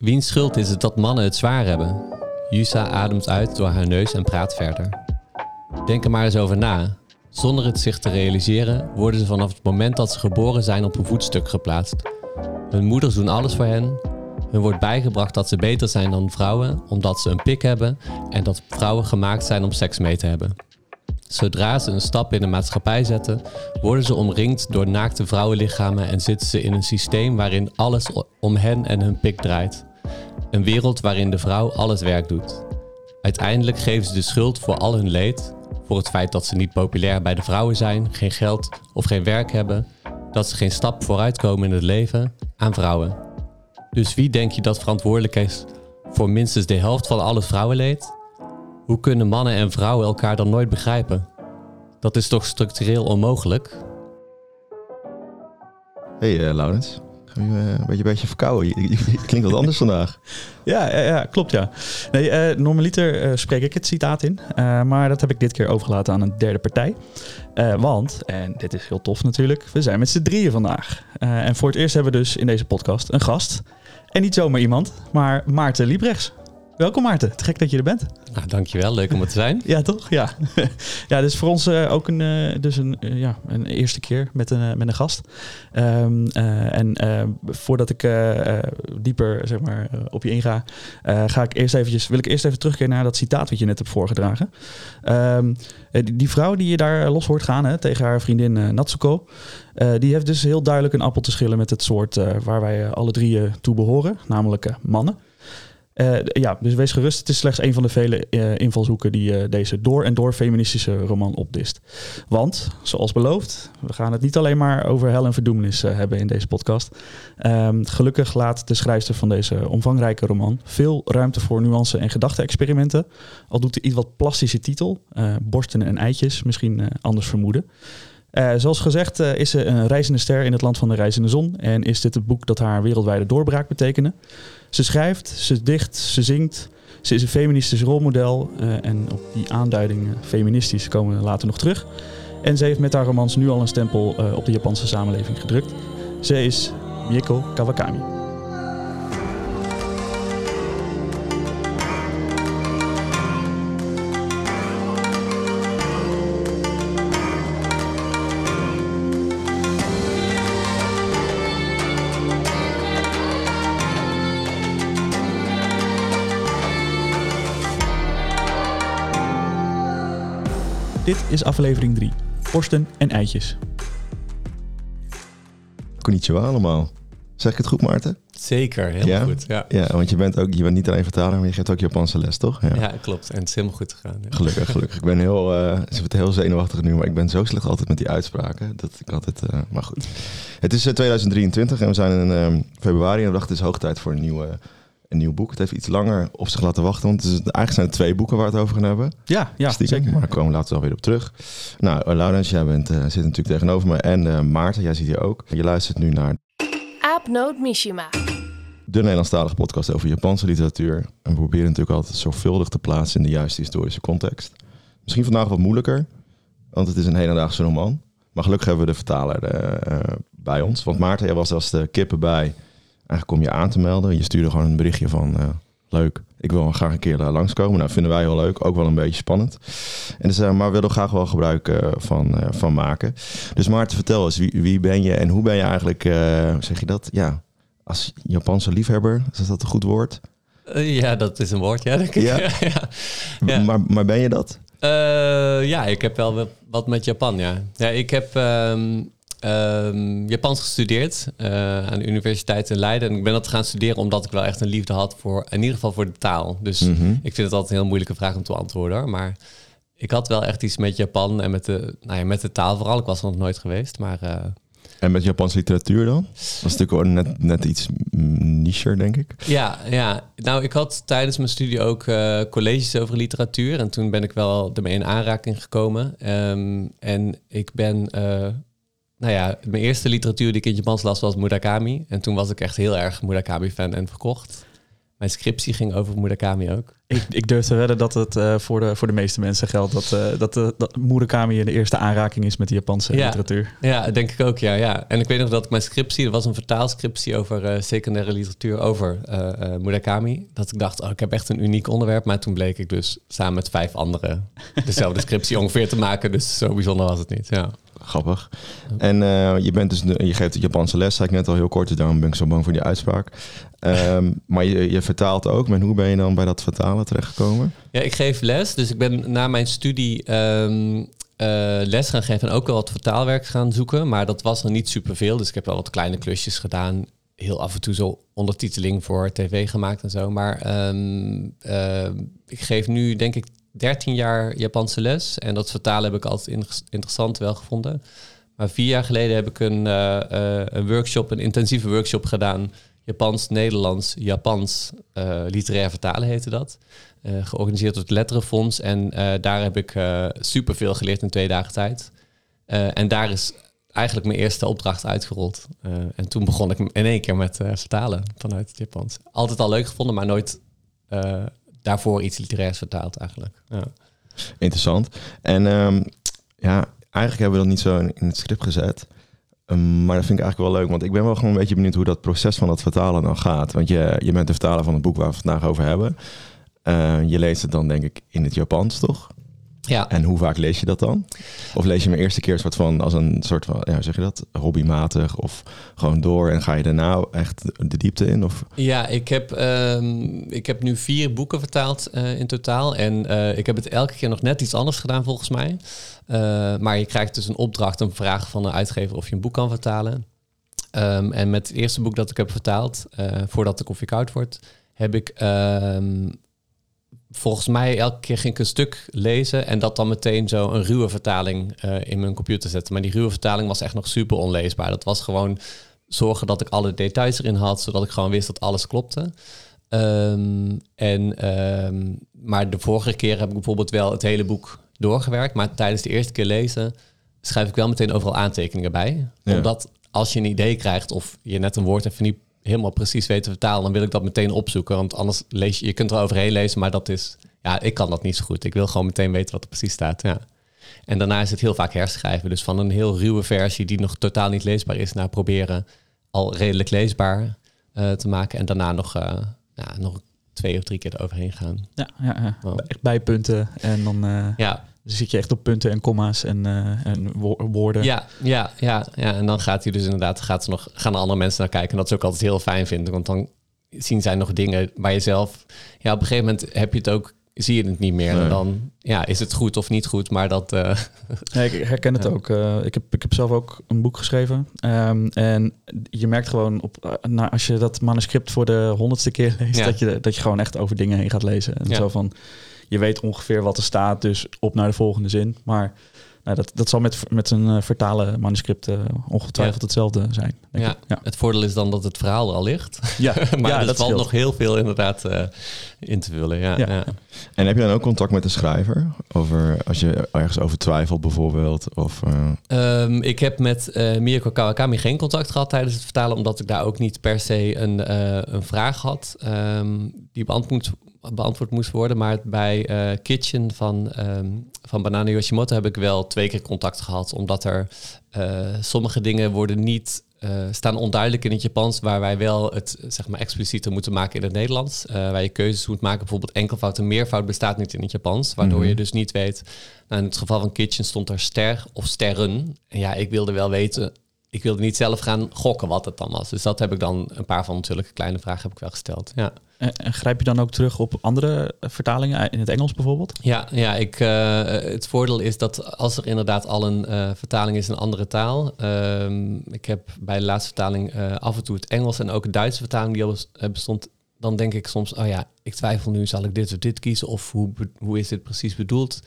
Wiens schuld is het dat mannen het zwaar hebben? Yusa ademt uit door haar neus en praat verder. Denk er maar eens over na. Zonder het zich te realiseren worden ze vanaf het moment dat ze geboren zijn op een voetstuk geplaatst. Hun moeders doen alles voor hen. Hun wordt bijgebracht dat ze beter zijn dan vrouwen omdat ze een pik hebben en dat vrouwen gemaakt zijn om seks mee te hebben. Zodra ze een stap in de maatschappij zetten, worden ze omringd door naakte vrouwenlichamen en zitten ze in een systeem waarin alles om hen en hun pik draait. Een wereld waarin de vrouw al het werk doet. Uiteindelijk geven ze de schuld voor al hun leed, voor het feit dat ze niet populair bij de vrouwen zijn, geen geld of geen werk hebben, dat ze geen stap vooruit komen in het leven, aan vrouwen. Dus wie denk je dat verantwoordelijk is voor minstens de helft van al vrouwenleed? Hoe kunnen mannen en vrouwen elkaar dan nooit begrijpen? Dat is toch structureel onmogelijk? Hey uh, Laurens, een beetje, beetje verkouden? Je, klinkt wat anders vandaag. Ja, ja, klopt ja. Nee, uh, normaliter spreek ik het citaat in, maar dat heb ik dit keer overgelaten aan een derde partij. want, en dit is heel tof natuurlijk, we zijn met z'n drieën vandaag. en voor het eerst hebben we dus in deze podcast een gast. En niet zomaar iemand, maar Maarten Liebrechts. Welkom Maarten, te gek dat je er bent. Nou, dankjewel, leuk om er te zijn. ja, toch? Ja, ja dus voor ons uh, ook een, uh, dus een, uh, ja, een eerste keer met een, met een gast. Um, en voordat ik dieper zeg maar, op je inga, ga ik eerst eventjes, wil ik eerst even terugkeren naar dat citaat wat je net hebt voorgedragen. Um, die, die, vrouw die je daar los hoort gaan hè, tegen haar vriendin Natsuko, die heeft dus heel duidelijk een appel te schillen met het soort waar wij alle drie toe behoren, namelijk mannen. Uh, ja, dus wees gerust. Het is slechts een van de vele uh, invalshoeken die uh, deze door en door feministische roman opdist. Want, zoals beloofd, we gaan het niet alleen maar over hel en verdoemenis hebben in deze podcast. Um, gelukkig laat de schrijfster van deze omvangrijke roman veel ruimte voor nuance en gedachte-experimenten. Al doet de iets wat plastische titel, borsten en eitjes, misschien anders vermoeden. Uh, zoals gezegd uh, is ze een reizende ster in het land van de reizende zon en is dit het boek dat haar wereldwijde doorbraak betekende. Ze schrijft, ze dicht, ze zingt, ze is een feministisch rolmodel uh, en op die aanduiding feministisch komen we later nog terug. En ze heeft met haar romans nu al een stempel op de Japanse samenleving gedrukt. Ze is Mieko Kawakami. Dit is aflevering 3. Borsten en eitjes. Konnichiwa allemaal. Zeg ik het goed, Maarten? Zeker, heel ja? goed. Ja. ja, want je bent, ook, je bent niet alleen vertaler, maar je geeft ook Japanse les, toch? Ja, ja klopt. En het is helemaal goed gegaan. Ja. Gelukkig, gelukkig. Ik ben heel, uh, ze heel zenuwachtig nu, maar ik ben zo slecht altijd met die uitspraken. Dat ik altijd, uh, maar goed. Het is uh, 2023 en we zijn in uh, februari en we dachten het is hoog tijd voor een nieuwe een nieuw boek. Het heeft iets langer op zich laten wachten. Want het is, eigenlijk zijn het twee boeken waar we het over gaan hebben. Ja, ja Stiekem, zeker. Maar daar komen we later alweer op terug. Nou, Laurens, jij bent, uh, zit natuurlijk tegenover me. En uh, Maarten, jij zit hier ook. Je luistert nu naar... Aapnoot Mishima. De Nederlandstalige podcast over Japanse literatuur. En we proberen natuurlijk altijd zorgvuldig te plaatsen in de juiste historische context. Misschien vandaag wat moeilijker, want het is een hedendaagse roman. Maar gelukkig hebben we de vertaler uh, bij ons. Want Maarten, jij was als de kippen bij Eigenlijk kom je aan te melden. Je stuurde gewoon een berichtje van uh, leuk, ik wil graag een keer daar langskomen. Nou, vinden wij heel leuk, ook wel een beetje spannend. En dus, uh, maar willen we graag wel gebruik uh, van, van maken. Dus Maarten, vertel eens, wie, wie ben je en hoe ben je eigenlijk, zeg je dat? Ja, als Japanse liefhebber, is dat een goed woord? ja, dat is een woord, ja. Denk ik. Ja? ja. ja. Maar, maar ben je dat? ja, ik heb wel wat met Japan, ja. Ja, ik heb... Um, um, Japans gestudeerd uh, aan de Universiteit in Leiden. En ik ben dat gaan studeren omdat ik wel echt een liefde had voor, in ieder geval voor de taal. Dus mm -hmm. ik vind het altijd een heel moeilijke vraag om te antwoorden. Maar ik had wel echt iets met Japan en met de, nou ja, met de taal vooral. Ik was er nog nooit geweest, maar... Uh, en met Japanse literatuur dan? Dat is natuurlijk net, net iets nicher, denk ik. Ja, ja, nou, ik had tijdens mijn studie ook uh, colleges over literatuur. En toen ben ik wel ermee in aanraking gekomen. Um, en ik ben nou ja, mijn eerste literatuur die ik in Japans las was Murakami. En toen was ik echt heel erg Murakami-fan en verkocht. Mijn scriptie ging over Murakami ook. Ik, ik durf te wedden dat het uh, voor, de, voor de meeste mensen geldt dat, uh, dat, uh, dat Murakami de eerste aanraking is met de Japanse ja. literatuur. Ja, denk ik ook, ja, ja. En ik weet nog dat ik mijn scriptie, er was een vertaalscriptie over secundaire literatuur over Murakami. Dat ik dacht, oh, ik heb echt een uniek onderwerp. Maar toen bleek ik dus samen met vijf anderen dezelfde scriptie ongeveer te maken. Dus zo bijzonder was het niet, ja. Grappig. En uh, je, bent dus, je geeft Japanse les, zei ik net al heel kort, dus daarom ben ik zo bang voor die uitspraak. Um, maar je, je vertaalt ook. Maar hoe ben je dan bij dat vertalen terechtgekomen? Ja, ik geef les. Dus ik ben na mijn studie um, uh, les gaan geven en ook wel wat vertaalwerk gaan zoeken. Maar dat was er niet superveel. Dus ik heb wel wat kleine klusjes gedaan. Heel af en toe zo ondertiteling voor tv gemaakt en zo. Maar uh, ik geef nu denk ik 13 jaar Japanse les. En dat vertalen heb ik altijd interessant wel gevonden. Maar vier jaar geleden heb ik een, uh, uh, een workshop, een intensieve workshop gedaan. Japans, Nederlands, Japans, uh, literair vertalen heette dat. georganiseerd door het Letterenfonds. En daar heb ik superveel geleerd in twee dagen tijd. en daar is eigenlijk mijn eerste opdracht uitgerold. en toen begon ik in één keer met vertalen vanuit het Japans. Altijd al leuk gevonden, maar nooit daarvoor iets literairs vertaald eigenlijk. Ja. Interessant. En um, ja, eigenlijk hebben we dat niet zo in, het script gezet. Um, maar dat vind ik eigenlijk wel leuk, want ik ben wel gewoon een beetje benieuwd hoe dat proces van dat vertalen dan gaat. Want je, je bent de vertaler van het boek waar we het vandaag over hebben. Uh, je leest het dan denk ik in het Japans, toch? Ja. En hoe vaak lees je dat dan? Of lees je hem eerste keer soort van als een soort van, ja, zeg je dat, hobbymatig of gewoon door en ga je daarna echt de diepte in? Of? Ja, ik heb, um, ik heb nu vier boeken vertaald uh, in totaal en uh, ik heb het elke keer nog net iets anders gedaan volgens mij. Uh, maar je krijgt dus een opdracht, een vraag van de uitgever of je een boek kan vertalen. Um, en met het eerste boek dat ik heb vertaald, voordat de koffie koud wordt, heb ik um, volgens mij elke keer ging ik een stuk lezen en dat dan meteen zo een ruwe vertaling uh, in mijn computer zetten. Maar die ruwe vertaling was echt nog super onleesbaar. Dat was gewoon zorgen dat ik alle details erin had, zodat ik gewoon wist dat alles klopte. Um, en, um, maar de vorige keer heb ik bijvoorbeeld wel het hele boek doorgewerkt, maar tijdens de eerste keer lezen schrijf ik wel meteen overal aantekeningen bij. Ja. Omdat als je een idee krijgt of je net een woord even niet helemaal precies weet te vertalen, dan wil ik dat meteen opzoeken. Want anders lees je, je kunt er overheen lezen, maar dat is, ja, ik kan dat niet zo goed. Ik wil gewoon meteen weten wat er precies staat. Ja. En daarna is het heel vaak herschrijven. Dus van een heel ruwe versie die nog totaal niet leesbaar is, naar proberen al redelijk leesbaar uh, te maken. En daarna nog, uh, ja, nog twee of drie keer eroverheen gaan. Ja, ja, ja. Echt bijpunten en dan. Uh... Ja, dan zit je echt op punten en komma's en, uh, en wo woorden. Ja, ja, ja, ja. En dan gaat hij dus inderdaad, gaat ze nog, gaan er andere mensen naar kijken. En dat is ook altijd heel fijn vinden. Want dan zien zij nog dingen bij jezelf. Ja, op een gegeven moment heb je het ook, zie je het niet meer. Nee. En dan ja, is het goed of niet goed. Maar dat. Uh, ja, ik herken het ja. ook. Uh, ik, heb, ik heb zelf ook een boek geschreven. Um, en je merkt gewoon op, uh, nou, als je dat manuscript voor de honderdste keer leest, ja. dat, je, dat je gewoon echt over dingen heen gaat lezen. En zo van je weet ongeveer wat er staat, dus op naar de volgende zin. Maar nou, dat, dat zal met, met een uh, vertalen manuscript uh, ongetwijfeld ja. hetzelfde zijn. Denk ja. ik. ja, het voordeel is dan dat het verhaal er al ligt. Ja, maar ja, er dat valt nog heel veel inderdaad uh, in te vullen. Ja, Ja. ja. En heb je dan ook contact met de schrijver? Over als je ergens over twijfelt bijvoorbeeld? Of, uh... Um, ik heb met uh, Mirko Kawakami geen contact gehad tijdens het vertalen, omdat ik daar ook niet per se een, uh, een vraag had um, die beantwoord, beantwoord moest worden. Maar bij uh, Kitchen van, um, van Banana Yoshimoto heb ik wel twee keer contact gehad, omdat er uh, sommige dingen worden niet uh, staan onduidelijk in het Japans, waar wij wel het zeg maar explicieter moeten maken in het Nederlands. Waar je keuzes moet maken. Bijvoorbeeld enkelvoud en meervoud bestaat niet in het Japans, waardoor mm -hmm. je dus niet weet. Nou, in het geval van Kitchen stond er ster of sterren. En ja, ik wilde wel weten. Ik wilde niet zelf gaan gokken wat het dan was. Dus dat heb ik dan een paar van natuurlijk kleine vragen heb ik wel gesteld. Ja. En, en grijp je dan ook terug op andere vertalingen in het Engels bijvoorbeeld? Ja, ja ik, uh, het voordeel is dat als er inderdaad al een vertaling is in een andere taal. Uh, ik heb bij de laatste vertaling af en toe het Engels en ook de Duitse vertaling die al bestond. Dan denk ik soms, oh ja, ik twijfel nu, zal ik dit of dit kiezen? Of hoe, hoe is dit precies bedoeld?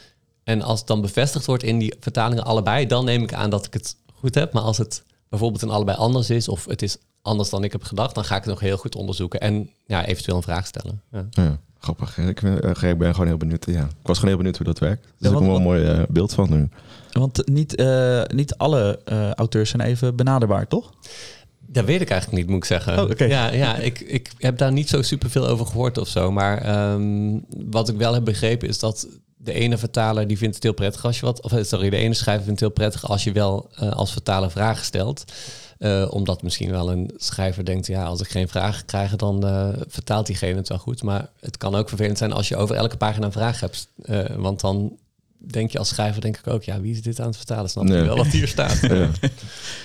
En als het dan bevestigd wordt in die vertalingen allebei, dan neem ik aan dat ik het goed heb. Maar als het bijvoorbeeld in allebei anders is, of het is anders dan ik heb gedacht, dan ga ik het nog heel goed onderzoeken en ja, eventueel een vraag stellen. Ja. Ja, grappig. Ik ben, ik ben gewoon heel benieuwd. Ja. Ik was gewoon heel benieuwd hoe dat werkt. Dus ja, ik heb wel een mooi uh, beeld van nu. Want niet, uh, niet alle uh, auteurs zijn even benaderbaar, toch? Dat weet ik eigenlijk niet, moet ik zeggen. Oh, oké. Ja, ja ik, ik heb daar niet zo superveel over gehoord of zo. Maar ehm, wat ik wel heb begrepen is dat de ene vertaler die vindt het heel prettig als je wat... Of eh, sorry, de ene schrijver vindt het heel prettig als je wel eh, als vertaler vragen stelt. Eh, omdat misschien wel een schrijver denkt, ja, als ik geen vragen krijg, dan vertaalt diegene het wel goed. Maar het kan ook vervelend zijn als je over elke pagina een vraag hebt. Want dan denk je als schrijver, denk ik ook, ja, wie is dit aan het vertalen? Snap je Nee. wel wat hier staat? Ja.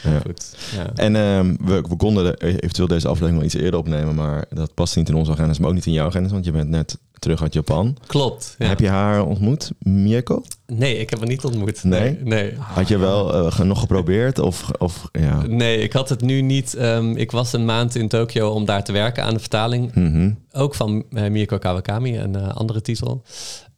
Ja. Goed. Ja. En ehm, we, we konden de- eventueel deze aflevering wel iets eerder opnemen, maar dat past niet in onze agendas, maar ook niet in jouw agendas, want je bent net terug uit Japan. Klopt. ja. Heb je haar ontmoet, Mieko? Nee, ik heb haar niet ontmoet. Nee? Nee. Nee. Had je wel eh, nog geprobeerd? Of, of ja. Nee, ik had het nu niet. ehm, ik was een maand in Tokio om daar te werken aan de vertaling. Mhm. Ook van uh, Mirko Kawakami, een eh, andere titel.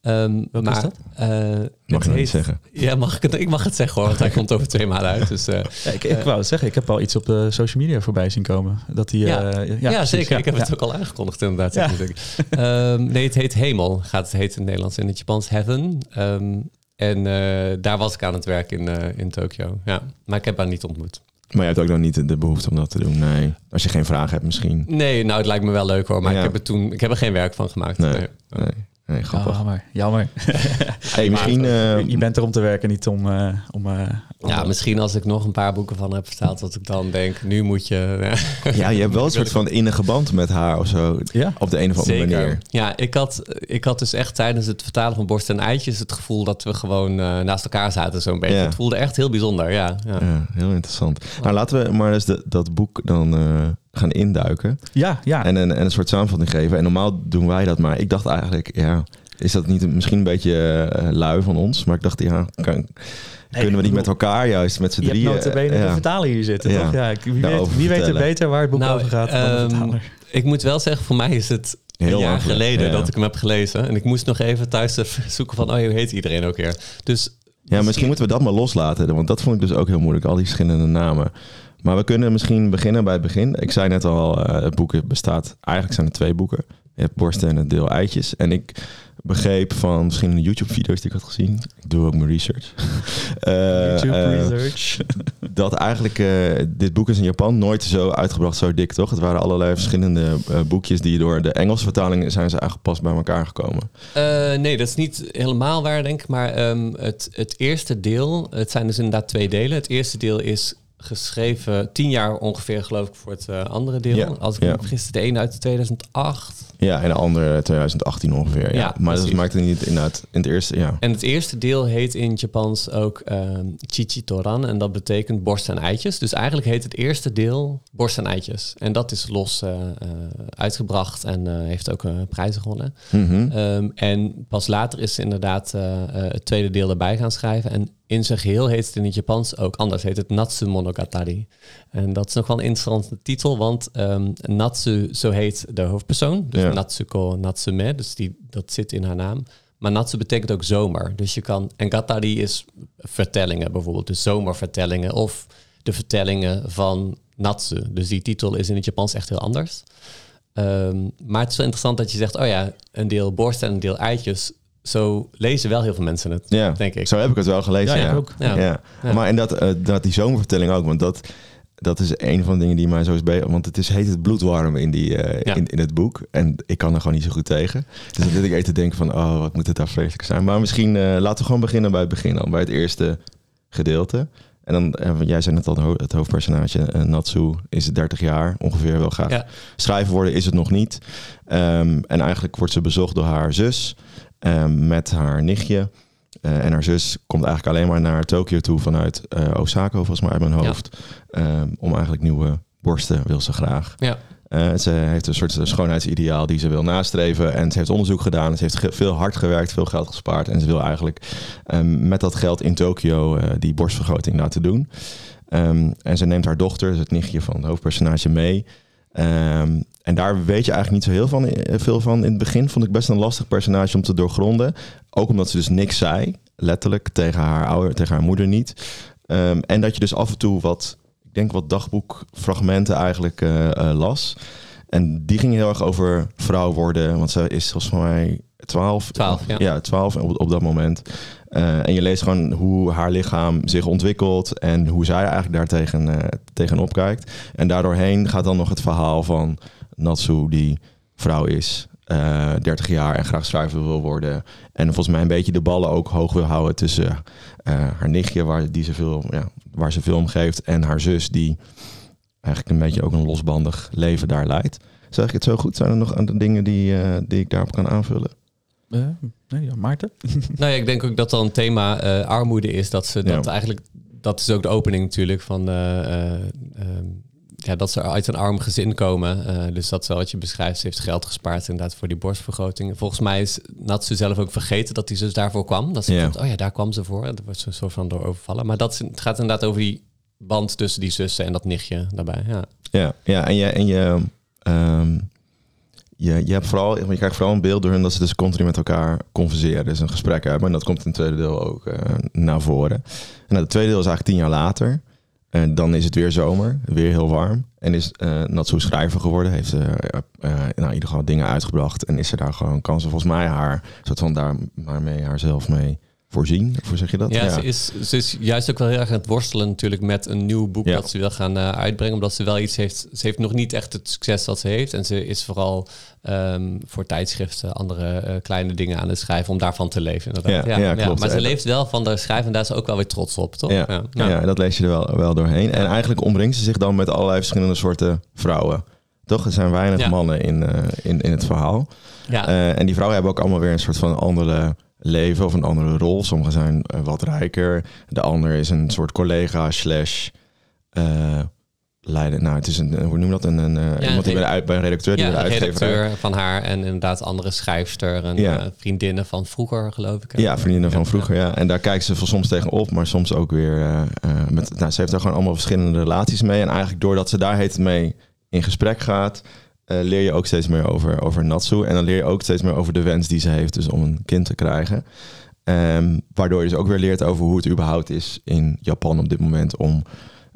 Ehm, maar, is dat? eh, Mag het heet- niet zeggen. Ja, mag ik, het, ik mag het zeggen hoor, want hij komt over twee maanden uit. Dus, eh, Ja, ik, ik wou het zeggen, ik heb al iets op de social media voorbij zien komen. Dat die, Ja. eh, ja, precies, zeker. ja, ik heb ja. het ook al aangekondigd inderdaad. Ja. zeg ik natuurlijk. Ehm, nee, het heet Hemel. Gaat het heet in het Nederlands. In het Japans Heaven. Ehm, en eh, daar was ik aan het werk in, eh, in Tokio. Ja, maar ik heb haar niet ontmoet. Maar je hebt ook nog niet de behoefte om dat te doen. Nee. Als je geen vraag hebt misschien. Nee, nou, het lijkt me wel leuk hoor. Maar Ja. ik, heb er toen, ik heb er geen werk van gemaakt. Nee. Nee. Nee, nee grappig. Jammer, jammer. hey, misschien... eh, je bent er om te werken, niet om... eh, om, eh, om Ja, misschien als ik nog een paar boeken van heb vertaald, dat ik dan denk, nu moet je. Ja, je hebt wel een soort van innige band met haar of zo. Ja? Op de een of andere zeker. manier. Ja, ik had, ik had dus echt tijdens het vertalen van Borst en Eitjes het gevoel dat we gewoon eh, naast elkaar zaten, zo'n beetje. Ja. Het voelde echt heel bijzonder, ja. ja. Ja, heel interessant. Nou, laten we maar eens de, dat boek dan eh, gaan induiken. Ja, ja. En, een, en een soort samenvatting geven. En normaal doen wij dat, maar ik dacht eigenlijk, ja, is dat niet misschien een beetje eh, lui van ons? Maar ik dacht, ja, kan, kunnen we niet bedoel, met elkaar juist met z'n je hebt drieën? notabene ja. de vertaler hier zitten, Ja. toch? Ja, ik- wie, Daarover weet, wie weet er beter waar het boek Nou, over gaat dan de ehm, vertaler. Ik moet wel zeggen, voor mij is het Heel een jaar lang geleden, ja. dat ik hem heb gelezen. En ik moest nog even thuis zoeken van, oh, hoe heet iedereen ook weer? Dus Ja, misschien moeten we dat maar loslaten. Want dat vond ik dus ook heel moeilijk, al die verschillende namen. Maar we kunnen misschien beginnen bij het begin. Ik zei net al, eh, het boek bestaat... Eigenlijk zijn er twee boeken. Je hebt borsten en het deel eitjes. En ik begreep van verschillende YouTube-video's die ik had gezien... Ik doe ook mijn research. Eh, YouTube eh, research. dat eigenlijk eh, dit boek is in Japan nooit zo uitgebracht, zo dik, toch? Het waren allerlei verschillende eh, boekjes die door de Engelse vertaling zijn ze eigenlijk pas bij elkaar gekomen. Eh, nee, dat is niet helemaal waar, denk ik. Maar ehm, het, het eerste deel, het zijn dus inderdaad twee delen. Het eerste deel is geschreven tien jaar ongeveer, geloof ik, voor het eh, andere deel. Ja, Als ik ja. me vergis, de een uit 2008. Ja, en de andere 2018 ongeveer. Ja, Ja, maar dat maakt het niet inderdaad in het eerste, ja. En het eerste deel heet in Japans ook ehm Chichitoran. En dat betekent borst en eitjes. Dus eigenlijk heet het eerste deel borst en eitjes. En dat is los eh, eh, uitgebracht en heeft ook een prijzen gewonnen. Mhm. Ehm, en pas later is ze inderdaad het tweede deel erbij gaan schrijven. En in zijn geheel heet het in het Japans ook anders. Heet het Natsu Monogatari. En dat is nog wel een interessante titel, want ehm, Natsu, zo heet de hoofdpersoon. Dus Ja. Natsuko Natsume, dus die, dat zit in haar naam. Maar Natsu betekent ook zomer. Dus je kan... En Gatari is vertellingen bijvoorbeeld. Dus zomervertellingen of de vertellingen van Natsu. Dus die titel is in het Japans echt heel anders. Ehm, maar het is wel interessant dat je zegt... oh ja, een deel borst en een deel eitjes. Zo lezen wel heel veel mensen het, Ja, denk ik. zo heb ik het wel gelezen. Ja, Ja, ook. Ja. Maar en dat, eh, dat die zomervertelling ook, want dat, dat is een van de dingen die mij zo is bezig. Want het is heet het bloedwarm in, die, eh, in, in het boek. En ik kan er gewoon niet zo goed tegen. Dus dan zit ik even te denken van, oh, wat moet het daar vreselijk zijn. Maar misschien eh, laten we gewoon beginnen bij het begin dan. Bij het eerste gedeelte. En dan, jij zei net al, het hoofdpersonage, eh, Natsu, is 30 jaar ongeveer. Wel graag Ja. schrijver worden is het nog niet. Ehm, en eigenlijk wordt ze bezocht door haar zus ehm, met haar nichtje. Eh, en haar zus komt eigenlijk alleen maar naar Tokio toe vanuit eh, Osaka, volgens mij uit mijn Ja. hoofd. Ehm, om eigenlijk nieuwe borsten wil ze graag. Ja. Eh, ze heeft een soort schoonheidsideaal die ze wil nastreven. En ze heeft onderzoek gedaan. Ze heeft veel hard gewerkt, veel geld gespaard. En ze wil eigenlijk ehm, met dat geld in Tokio eh, die borstvergroting laten doen. Ehm, en ze neemt haar dochter, het nichtje van het hoofdpersonage, mee. Ehm, en daar weet je eigenlijk niet zo heel van, eh, veel van. In het begin vond ik best een lastig personage om te doorgronden. Ook omdat ze dus niks zei, letterlijk, tegen haar ouder, tegen haar moeder niet. En dat je dus af en toe wat, denk wat dagboekfragmenten eigenlijk eh, eh, las. En die ging heel erg over vrouw worden. Want ze is volgens mij 12. 12, ja. Ja, 12 op, op dat moment. Eh, en je leest gewoon hoe haar lichaam zich ontwikkelt en hoe zij eigenlijk daar tegen, eh, tegenop kijkt. En daardoorheen gaat dan nog het verhaal van Natsu, die vrouw is, eh 30 jaar en graag schrijver wil worden. En volgens mij een beetje de ballen ook hoog wil houden tussen eh, haar nichtje, waar, die ze veel, ja, waar ze veel om geeft, en haar zus, die eigenlijk een beetje ook een losbandig leven daar leidt. Zeg ik het zo goed? Zijn er nog andere dingen die, eh, die ik daarop kan aanvullen? Eh, nee, ja, Maarten? Nou ja, ik denk ook dat dan een thema eh, armoede is. Dat ze dat Ja. eigenlijk, dat is ook de opening natuurlijk van eh, eh, ehm, ja, dat ze uit een arm gezin komen. Eh, dus dat is wel wat je beschrijft. Ze heeft geld gespaard inderdaad voor die borstvergroting. Volgens mij is Natsu zelf ook vergeten dat die zus daarvoor kwam. Dat ze Ja. komt, oh ja, daar kwam ze voor. Dat wordt ze zo van door overvallen. Maar dat is, het gaat inderdaad over die band tussen die zussen en dat nichtje daarbij. Ja. Ja, ja en je, en je, ehm, je, je hebt vooral, je krijgt vooral een beeld door hun dat ze dus continu met elkaar converseren, dus een gesprek hebben. En dat komt in het tweede deel ook eh, naar voren. En nou, het tweede deel is eigenlijk tien jaar later. En dan is het weer zomer, weer heel warm. En is Natsu schrijver geworden, heeft ze eh, eh, nou, in ieder geval dingen uitgebracht. En is ze daar gewoon, kan ze volgens mij haar, soort van daar maar mee haarzelf mee voorzien. Of hoe zeg je dat? Ja, Ze, is, ze is juist ook wel heel erg aan het worstelen natuurlijk met een nieuw boek Ja. dat ze wil gaan eh, uitbrengen. Omdat ze wel iets heeft. Ze heeft nog niet echt het succes dat ze heeft. En ze is vooral ehm, voor tijdschriften andere eh, kleine dingen aan het schrijven om daarvan te leven. Inderdaad. Ja, ja, klopt. Maar ze leeft wel van de schrijven en daar is ze ook wel weer trots op, toch? Ja, ja. dat lees je er wel, wel doorheen. En eigenlijk omringt ze zich dan met allerlei verschillende soorten vrouwen. Toch? Er zijn weinig mannen in, eh, in, in het verhaal. Ja. En die vrouwen hebben ook allemaal weer een soort van andere leven of een andere rol. Sommigen zijn eh, wat rijker. De ander is een soort collega slash eh, leider. Nou, het is een, hoe noem je dat? Een, een, eh, iemand die bij, de, uit- bij een redacteur, die bij de redacteur van haar en inderdaad andere schrijfster en Ja. vriendinnen van vroeger, geloof ik. Ja, vriendinnen van vroeger, ja. En daar kijkt ze soms tegenop, maar soms ook weer met... Nou, ze heeft daar gewoon allemaal verschillende relaties mee. En eigenlijk doordat ze daar heet mee in gesprek gaat... eh, leer je ook steeds meer over, over Natsu. En dan leer je ook steeds meer over de wens die ze heeft... dus om een kind te krijgen. Ehm, waardoor je dus ook weer leert over hoe het überhaupt is in Japan op dit moment... om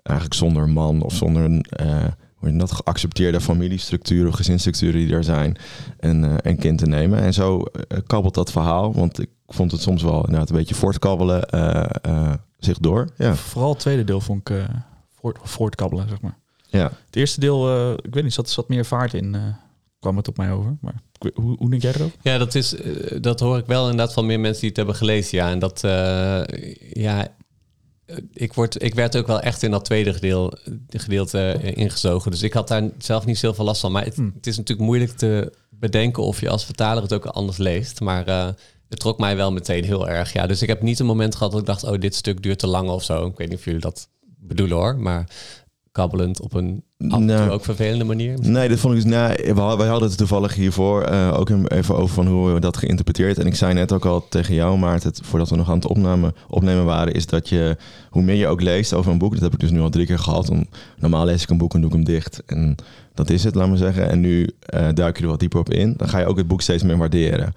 eigenlijk zonder man of zonder een... eh, noem je dat, geaccepteerde familiestructuren, gezinsstructuren die er zijn, een, eh, een kind te nemen. En zo kabbelt dat verhaal, want ik vond het soms wel inderdaad een beetje voortkabbelen zich door. Ja, Vooral het tweede deel vond ik voort, voortkabbelen, zeg maar. Ja. Het eerste deel, eh, ik weet niet, zat, zat meer vaart in, eh, kwam het op mij over. Maar hoe, hoe denk jij erover? Ja, dat, is, eh, dat hoor ik wel inderdaad van meer mensen die het hebben gelezen. Ja, en dat, eh, ja, ik, word, ik werd ook wel echt in dat tweede gedeel, gedeelte ingezogen. Dus ik had daar zelf niet zoveel last van. Maar het, Hmm. het is natuurlijk moeilijk te bedenken of je als vertaler het ook anders leest. Maar eh, het trok mij wel meteen heel erg. Ja, dus ik heb niet een moment gehad dat ik dacht, oh, dit stuk duurt te lang of zo. Ik weet niet of jullie dat bedoelen hoor, maar kabbelend op een Nou. ook vervelende manier. Nee, dat vond ik dus. Had- wij hadden het toevallig hiervoor eh, ook even over van hoe we dat geïnterpreteerd. En ik zei net ook al tegen jou, Maarten, het, voordat we nog aan het opnemen, opnemen waren, is dat je, hoe meer je ook leest over een boek, dat heb ik dus nu al drie keer gehad. Dan, normaal lees ik een boek en doe ik hem dicht. En dat is het, laat maar zeggen. En nu eh, duik je er wat dieper op in. Dan ga je ook het boek steeds meer waarderen.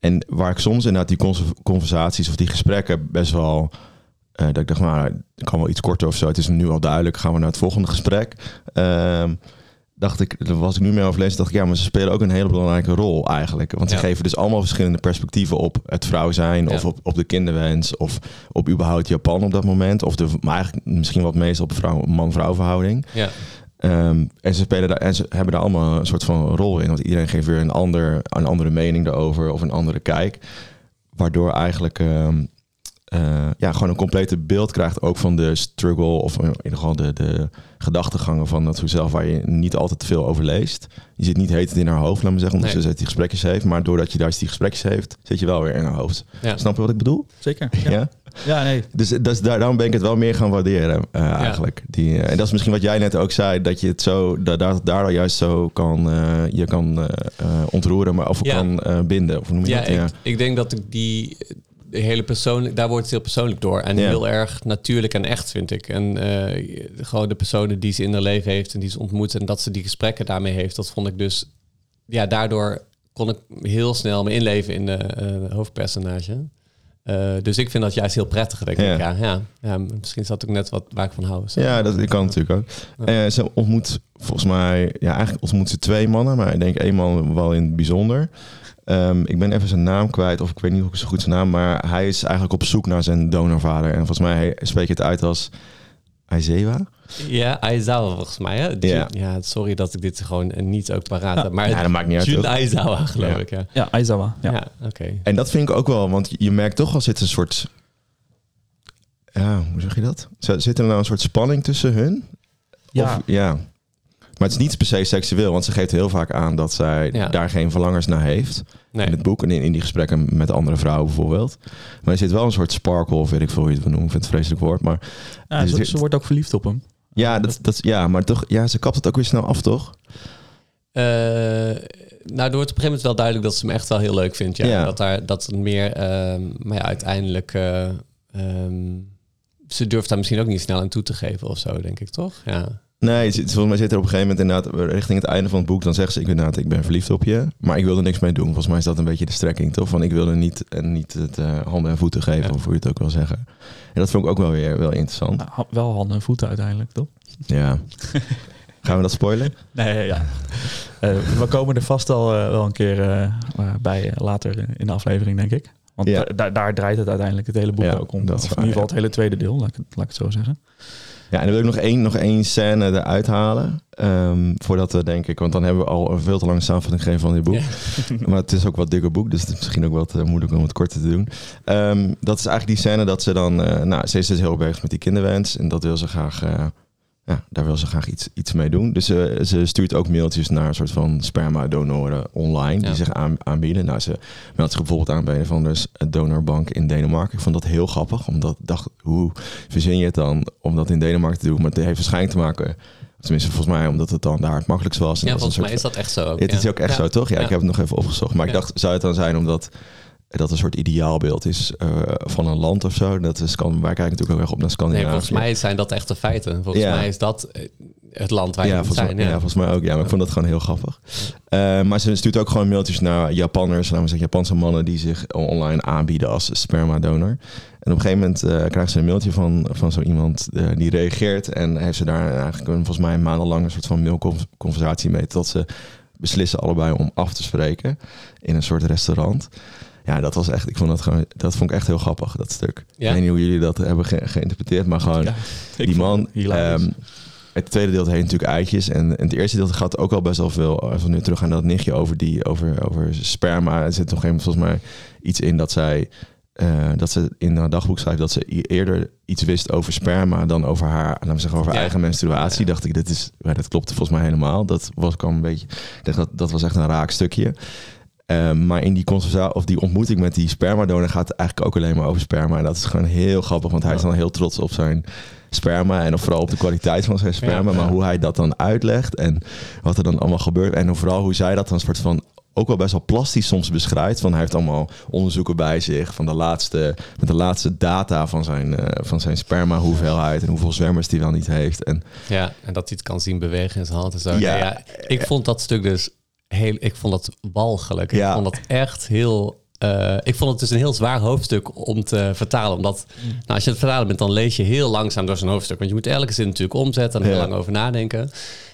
En waar ik soms inderdaad die conver- conversaties of die gesprekken best wel. Eh, dat ik dacht, nou, ik kan wel iets korter of zo. Het is nu al duidelijk. Gaan we naar het volgende gesprek. Ehm, dacht ik, daar was ik nu mee overlezen, dacht ik, ja, maar ze spelen ook een hele belangrijke rol eigenlijk. Want ze Ja. geven dus allemaal verschillende perspectieven op het vrouw zijn, of op, op de kinderwens, of op überhaupt Japan op dat moment. Of de, maar eigenlijk misschien wat meest op vrouw, man-vrouw verhouding. Ja. Ehm, en ze spelen daar en ze hebben daar allemaal een soort van rol in. Want iedereen geeft weer een, ander, een andere mening daarover of een andere kijk. Waardoor eigenlijk ehm, eh, ja, gewoon een complete beeld krijgt ook van de struggle of in ieder geval de, de gedachtegangen van dat zelf waar je niet altijd veel over leest. Je zit niet heet in haar hoofd, laat me zeggen, omdat Nee. ze die gesprekjes heeft. Maar doordat je juist die gesprekjes heeft, zit je wel weer in haar hoofd. Ja. Snap je wat ik bedoel? Zeker. Ja. Ja, ja nee. Dus, dus daar, daarom ben ik het wel meer gaan waarderen, eh, eigenlijk. Die, eh, en dat is misschien wat jij net ook zei, dat je het zo, dat daar, daar juist zo kan, eh, je kan ontroeren, maar of Ja. kan eh, binden. Of noem je Ja, dat? ik, ik denk dat ik die de hele persoonlijk, daar wordt het heel persoonlijk door. En heel erg natuurlijk en echt, vind ik. En eh, gewoon de personen die ze in haar leven heeft en die ze ontmoet en dat ze die gesprekken daarmee heeft, dat vond ik dus, ja, daardoor kon ik heel snel me inleven in de eh, hoofdpersonage. Eh, dus ik vind dat juist heel prettig. Denk ik, ja, ja, ja, misschien is dat ook net wat waar ik van hou. Zo. Ja, dat kan natuurlijk ook. Ze ontmoet volgens mij, ja, eigenlijk ontmoet ze twee mannen, maar ik denk één man wel in het bijzonder. Ehm, ik ben even zijn naam kwijt, of ik weet niet hoe zo goed zijn naam, maar hij is eigenlijk op zoek naar zijn donorvader. En volgens mij spreek je het uit als Aizewa. Ja, Aizawa volgens mij. Hè? Ja. ja, sorry dat ik dit gewoon niet ook paraat Ja. Maar Ja, dat maakt niet uit, Jun? Aizawa, geloof Ja. ik. Ja, Ja, Aizawa. Ja. ja. oké. En dat vind ik ook wel, want je merkt toch al zit een soort, ja, hoe zeg je dat? Zit er nou een soort spanning tussen hun? Ja. Of, ja. Maar het is niet per se seksueel, want ze geeft heel vaak aan dat zij Ja. daar geen verlangers naar heeft. Nee. In het boek en in, in die gesprekken met andere vrouwen bijvoorbeeld. Maar er zit wel een soort sparkle, of weet ik veel hoe je het wil noemen. Ik vind het een vreselijk woord. Maar Ja, Dus ze, wordt ook verliefd op hem. ja, dat, dat, ja, maar toch, ja, ze kapt het ook weer snel af, toch? Eh, nou, er wordt op een gegeven moment wel duidelijk dat ze hem echt wel heel leuk vindt. Ja. Ja. Dat, daar, dat het meer, ehm, maar ja, uiteindelijk, eh, ehm, ze durft daar misschien ook niet snel aan toe te geven of zo, denk ik, toch? Ja. Nee, volgens mij zit er op een gegeven moment inderdaad richting het einde van het boek. Dan zegt ze, ik, inderdaad, ik ben verliefd op je, maar ik wil er niks mee doen. Volgens mij is dat een beetje de strekking, toch? Van ik wil er niet, en niet het eh, handen en voeten geven, Ja. of hoe je het ook wil zeggen. En dat vond ik ook wel weer wel interessant. Nou, wel handen en voeten uiteindelijk, toch? Ja. Gaan we dat spoilen? Nee, ja. Eh, we komen er vast al eh, wel een keer eh, eh, bij eh, later in de aflevering, denk ik. Want Ja. daar, daar draait het uiteindelijk het hele boek Ja, ook om. dat Of is in ieder geval het hele tweede deel, laat ik, laat ik het zo zeggen. Ja, en dan wil ik nog één, nog één scène eruit halen. ehm, voordat we, denk ik, want dan hebben we al een veel te lange samenvatting gegeven van dit boek. Ja. Maar het is ook wat dikker boek, dus het is misschien ook wat eh, moeilijk om het korter te doen. Ehm, dat is eigenlijk die scène dat ze dan... eh, nou, ze is dus heel erg bezig met die kinderwens. En dat wil ze graag... ja, daar wil ze graag iets, iets mee doen. Dus ze ze stuurt ook mailtjes naar een soort van sperma-donoren online... die Ja. zich aan, aanbieden. Nou, ze meldt zich bijvoorbeeld aan bij een van de donorbank in Denemarken. Ik vond dat heel grappig, omdat ik dacht... hoe verzin je het dan om dat in Denemarken te doen? Maar het heeft waarschijnlijk te maken... Tenminste, volgens mij omdat het dan daar het makkelijkst was. En Ja, volgens mij is dat echt zo ook. het is ook echt Ja. zo, toch? Ja, ik heb het nog even opgezocht. Maar ik dacht, zou het dan zijn omdat dat een soort ideaalbeeld is eh, van een land of zo? Dat is, kan, wij kijken natuurlijk ook erg op naar Nee, Scandinavië. volgens mij zijn dat echte feiten. Volgens Ja. mij is dat eh, het land waar je ja, volgens zijn. mij, ja. volgens mij ook. Ja, maar ik vond dat gewoon heel grappig. Eh, maar ze stuurt ook gewoon mailtjes naar Japanners, laten we zeggen Japanse mannen die zich online aanbieden als spermadonor. En op een gegeven moment eh, krijgt ze een mailtje van, van zo iemand die reageert. En heeft ze daar eigenlijk een, volgens mij maandenlang een soort van mailconversatie mee. Tot ze beslissen allebei om af te spreken in een soort restaurant. Ja, dat was echt, ik vond dat gewoon, dat vond ik echt heel grappig, dat stuk. Ja? Ik weet niet hoe jullie dat hebben ge- geïnterpreteerd, maar gewoon Ja, die man. het ehm, het tweede deel heet natuurlijk eitjes. En, en het eerste deel gaat ook al best wel veel. Als we nu terug gaan dat nichtje over, die, over, over sperma. Er zit nog een volgens mij iets in dat zij. eh, dat ze in haar dagboek schrijft dat ze eerder iets wist over sperma dan over haar, laten we zeggen, over Ja. eigen menstruatie. Ja. Dacht ik, dit is, dat klopte volgens mij helemaal. Dat was kwam een beetje, dat dat was echt een raak stukje. Eh, maar in die of die ontmoeting met die spermadonor gaat het eigenlijk ook alleen maar over sperma. En dat is gewoon heel grappig, want hij is dan heel trots op zijn sperma en vooral op de kwaliteit van zijn sperma. Ja, maar ja. hoe hij dat dan uitlegt en wat er dan allemaal gebeurt. En vooral hoe zij dat dan soort van ook wel best wel plastisch soms beschrijft. Van hij heeft allemaal onderzoeken bij zich van de laatste, met de laatste data van zijn, eh, van zijn sperma hoeveelheid en hoeveel zwemmers hij wel niet heeft. En Ja, en dat hij het kan zien bewegen in zijn hand en zo. Ja. Nee, ja, ik vond dat stuk dus heel... Ik vond dat walgelijk. Ja. Ik vond dat echt heel... eh, ik vond het dus een heel zwaar hoofdstuk om te vertalen. Omdat nou, als je het vertalen bent, dan lees je heel langzaam door zijn hoofdstuk. Want je moet elke zin natuurlijk omzetten en er Ja. heel lang over nadenken.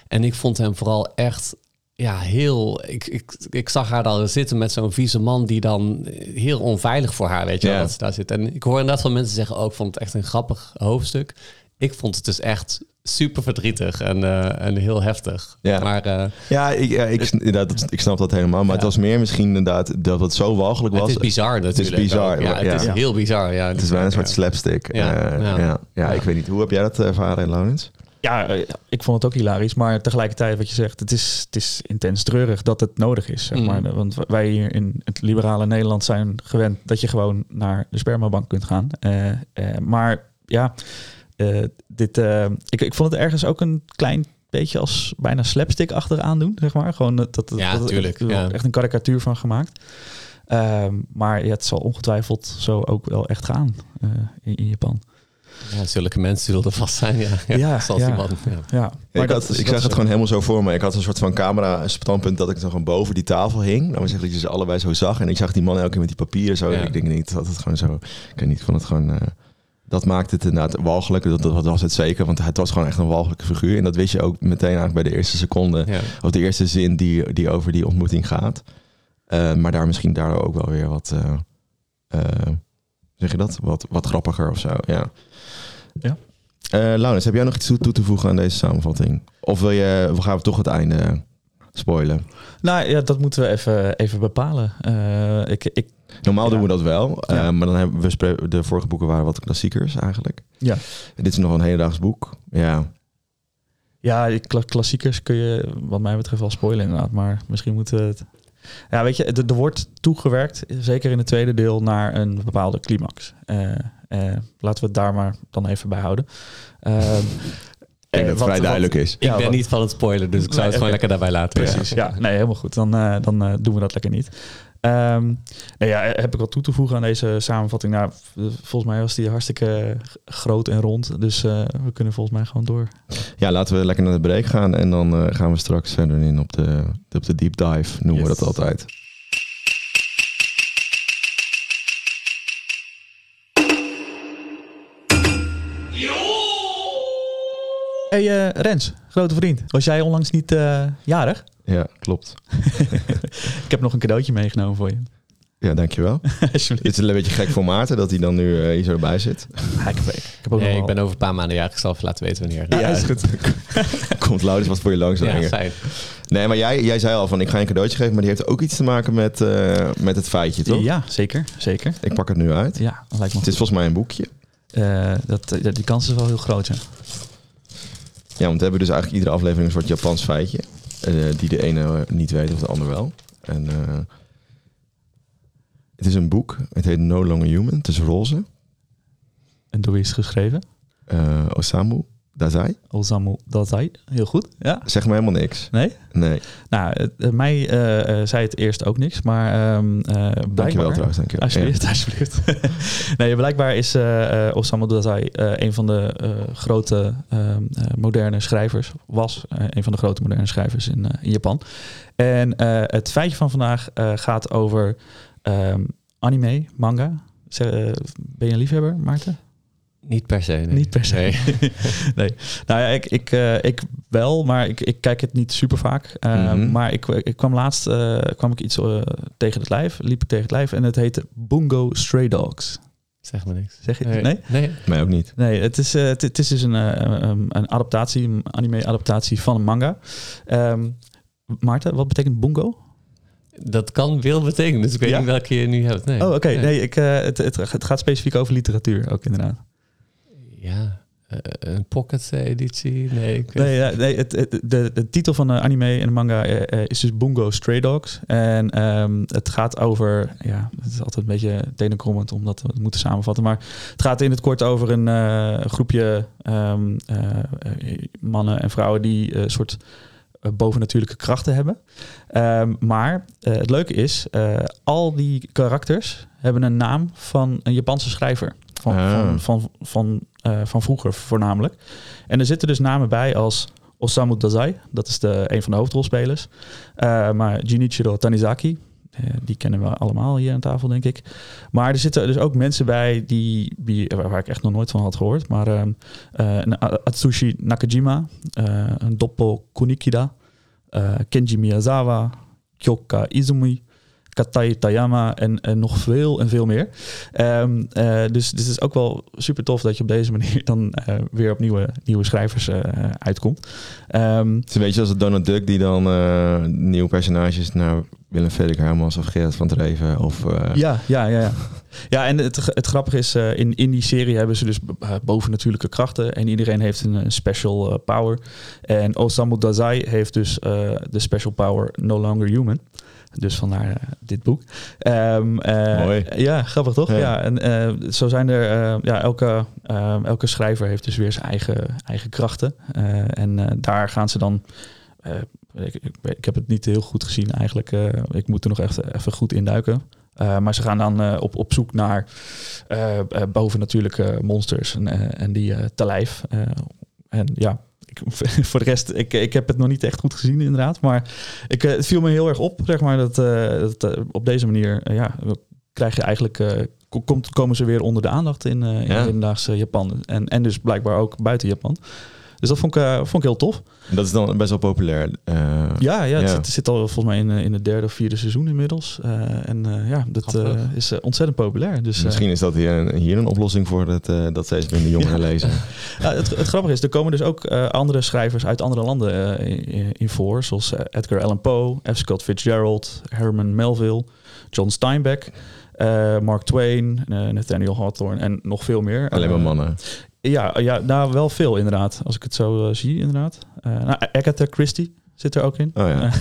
En ik vond hem vooral echt ja, heel... Ik, ik, ik zag haar daar zitten met zo'n vieze man die dan heel onveilig voor haar, weet je wel, Ja. dat ze daar zit. En ik hoor inderdaad van mensen zeggen, oh, ik vond het echt een grappig hoofdstuk. Ik vond het dus echt super verdrietig en, eh, en heel heftig. Ja. Maar eh, ja, ik, ja, ik, inderdaad, dat- ik snap dat helemaal. Maar Ja. het was meer misschien inderdaad dat het zo walgelijk was. het is bizar natuurlijk. bizar, ook. Ja, het ja. is heel bizar. Ja, Het is bijna een soort slapstick. Ja, Ja, ja. ja. Ja, Ja. ik weet niet. Hoe heb jij dat ervaren, Laurens? Ja, eh, ik vond het ook hilarisch. Maar tegelijkertijd wat je zegt, het is, het is intens treurig dat het nodig is. Zeg Mm. maar. Want wij hier in het liberale Nederland zijn gewend dat je gewoon naar de spermabank kunt gaan. Eh, eh, maar ja, eh, dit, eh, ik, ik vond het ergens ook een klein beetje als bijna slapstick achteraan doen, zeg maar. Gewoon dat, dat, Ja, dat, tuurlijk, er ja. echt een karikatuur van gemaakt. Ehm, maar ja, het zal ongetwijfeld zo ook wel echt gaan eh, in, in Japan. Ja, zulke mensen zullen er vast zijn. Ja, ja, Ja, zoals ja. die man. Ja. Ja, ik dat had, ik dat zag het gewoon helemaal zo voor me. Ik had een soort van camera standpunt dat ik dan gewoon boven die tafel hing. Dan zeg dat je ze allebei zo zag. En ik zag die man elke keer met die papieren zo. En ik denk niet dat het gewoon zo... Ik weet niet, ik vond het gewoon... eh, dat maakte het inderdaad walgelijk. Dat, dat was het zeker. Want het was gewoon echt een walgelijke figuur. En dat wist je ook meteen eigenlijk bij de eerste seconde. Ja. Of de eerste zin die, die over die ontmoeting gaat. Eh, maar daar misschien daardoor ook wel weer wat, eh, eh, zeg je dat? Wat, wat grappiger of zo, ja. Ja. Laurens, heb jij nog iets toe, toe te voegen aan deze samenvatting? Of wil je, we gaan we toch het einde spoilen? Nou ja, dat moeten we even, even bepalen. Ik, ik, Normaal Ja. doen we dat wel, eh, maar dan hebben we de vorige boeken waren wat klassiekers eigenlijk. Ja. En dit is nog een hedendaags boek. Ja, ja, klassiekers kun je wat mij betreft wel spoilen inderdaad. Maar misschien moeten we het... Ja, weet je, er, wordt toegewerkt, zeker in het tweede deel, naar een bepaalde climax. Eh, eh, laten we het daar maar dan even bij houden. Ehm, ik denk dat het vrij duidelijk is. Ik Ja, ben wat- niet van het spoilen, dus ik zou Nee, het gewoon lekker daarbij laten. Precies, ja. Nee, helemaal goed. Dan, eh, dan eh, doen we dat lekker niet. Ehm nou ja, heb ik wat toe te voegen aan deze samenvatting? Nou, volgens mij was die hartstikke groot en rond. Dus eh, we kunnen volgens mij gewoon door. Ja, laten we lekker naar de break gaan en dan eh, gaan we straks verder in op de, op de deep dive, noemen we dat altijd. hey, eh, Rens, grote vriend. Was jij onlangs niet jarig? Ja, klopt. Ik heb nog een cadeautje meegenomen voor je. Ja, dankjewel. Het is een beetje gek voor Maarten dat hij dan nu eh, hier zo erbij zit. Ja, ik, heb, ik heb ook Nee, nog ik ben over een paar maanden jarig. Ik zal even laten weten wanneer. Ja, is goed. Komt Laurens wat voor je langs Ja, fijn. Nee, maar jij, jij zei al van ik ga je een cadeautje geven, maar die heeft ook iets te maken met, eh, met het feitje, toch? Ja, zeker. Zeker. Ik pak het nu uit. Ja, lijkt me Het is volgens mij een boekje. Eh, dat, die kans is wel heel groot, ja. Ja, want we hebben dus eigenlijk iedere aflevering een soort Japans feitje. Eh, die de ene niet weet of de ander wel. En eh, het is een boek. Het heet No Longer Human. Het is roze. En door wie is het geschreven? Eh, Osamu Dazai. Osamu Dazai. Heel goed. Ja. Zeg me helemaal niks. Nee? Nee. Nou, eh, mij eh, eh, zei het eerst ook niks, maar eh Dankjewel blijkbaar... trouwens. Dankjewel. Alsjeblieft, alsjeblieft. nee, blijkbaar is eh, Osamu Dazai een van de grote ehm, eh, moderne schrijvers. Was een van de grote moderne schrijvers in, in Japan. En het feitje van vandaag gaat over ehm, anime, manga. Ben je een liefhebber, Maarten? Niet per se. Nee. Niet per se. Nee. nee. Nou ja, ik, ik, eh, ik wel, maar ik, ik kijk het niet super vaak. Eh, Mhm. Maar ik, ik kwam laatst eh, kwam ik iets tegen het lijf, liep ik tegen het lijf en het heette Bungo Stray Dogs. Zeg maar niks. Zeg je Nee. nee? Nee. Mij ook niet. Nee, het is, eh, het, het is dus een, een, een adaptatie, een anime-adaptatie van een manga. Ehm, Maarten, wat betekent bungo? Dat kan veel betekenen, dus ik weet Ja? niet welke je nu hebt. Nee. Oh, oké. Nee, ik, eh, het, het, het gaat specifiek over literatuur ook inderdaad. Ja, eh, een pocket editie? Nee, ik weet Nee, ja, nee het, het- de, de titel van de anime en de manga eh, eh, is dus Bungo Stray Dogs. En ehm, het gaat over, ja, het is altijd een beetje tenenkrommend omdat we het moeten samenvatten. Maar het gaat in het kort over een eh, groepje ehm, eh, eh, mannen en vrouwen die een soort bovennatuurlijke krachten hebben. Ehm, maar eh, het leuke is, eh, al die karakters hebben een naam van een Japanse schrijver. Van, Ah. van, van, van, eh, van vroeger voornamelijk. En er zitten dus namen bij als Osamu Dazai, dat is de, een van de hoofdrolspelers. Eh, maar Jinichiro Tanizaki, eh, die kennen we allemaal hier aan tafel, denk ik. Maar er zitten dus ook mensen bij die, waar ik echt nog nooit van had gehoord. Maar ehm, eh, Atsushi Nakajima, een Doppo Kunikida, Kenji Miyazawa, Kyoka Izumi, Katai Tayama en, en nog veel en veel meer. Ehm, eh, dus, dus het is ook wel super tof dat je op deze manier dan eh, weer op nieuwe, nieuwe schrijvers eh, uitkomt. Ehm, Het is een beetje als Donald Duck die dan nieuwe personages naar Willem Frederik Hermans of Gerard van Dreven of... ja, ja, ja, ja. Ja, en het, het grappige is, in, in die serie hebben ze dus uh, bovennatuurlijke krachten. En iedereen heeft een, een special power. En Osamu Dazai heeft dus de special power No Longer Human. Dus vandaar eh, dit boek. Ehm, eh, Mooi. Ja, grappig toch? Ja. Ja, en eh, zo zijn er... ja, elke, elke schrijver heeft dus weer zijn eigen, eigen krachten. En daar gaan ze dan... ik, ik, ik heb het niet heel goed gezien eigenlijk. ik moet er nog echt even goed induiken. Uh, maar ze gaan dan uh, op, op zoek naar uh, bovennatuurlijke monsters en, en die te lijf. en ja, ik, voor de rest, ik, ik heb het nog niet echt goed gezien inderdaad. Maar ik, het viel me heel erg op, zeg maar, dat, dat op deze manier, ja, krijg je eigenlijk, komt, komen ze weer onder de aandacht in, in ja. hedendaagse Japan. En, en dus blijkbaar ook buiten Japan. Dus dat vond ik, uh, vond ik heel tof. Dat is dan best wel populair. Uh, ja, ja, het, Zit, zit, al volgens mij in, in het derde of vierde seizoen inmiddels. Uh, en ja, dat is ontzettend populair. Dus, Misschien is dat hier een, hier een oplossing voor dat, dat steeds minder jongeren ja. lezen. ja, het, het, grappige is, er komen dus ook andere schrijvers uit andere landen in, in, voor. Zoals Edgar Allan Poe, F. Scott Fitzgerald, Herman Melville, John Steinbeck... Mark Twain, Nathaniel Hawthorne en nog veel meer. Alleen maar mannen. Ja, ja, nou wel veel inderdaad. Als ik het zo uh, zie, inderdaad. Uh, nou, Agatha Christie zit er ook in. Oh, ja.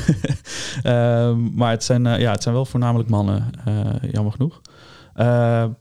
uh, maar het zijn, ja, het zijn wel voornamelijk mannen, jammer genoeg.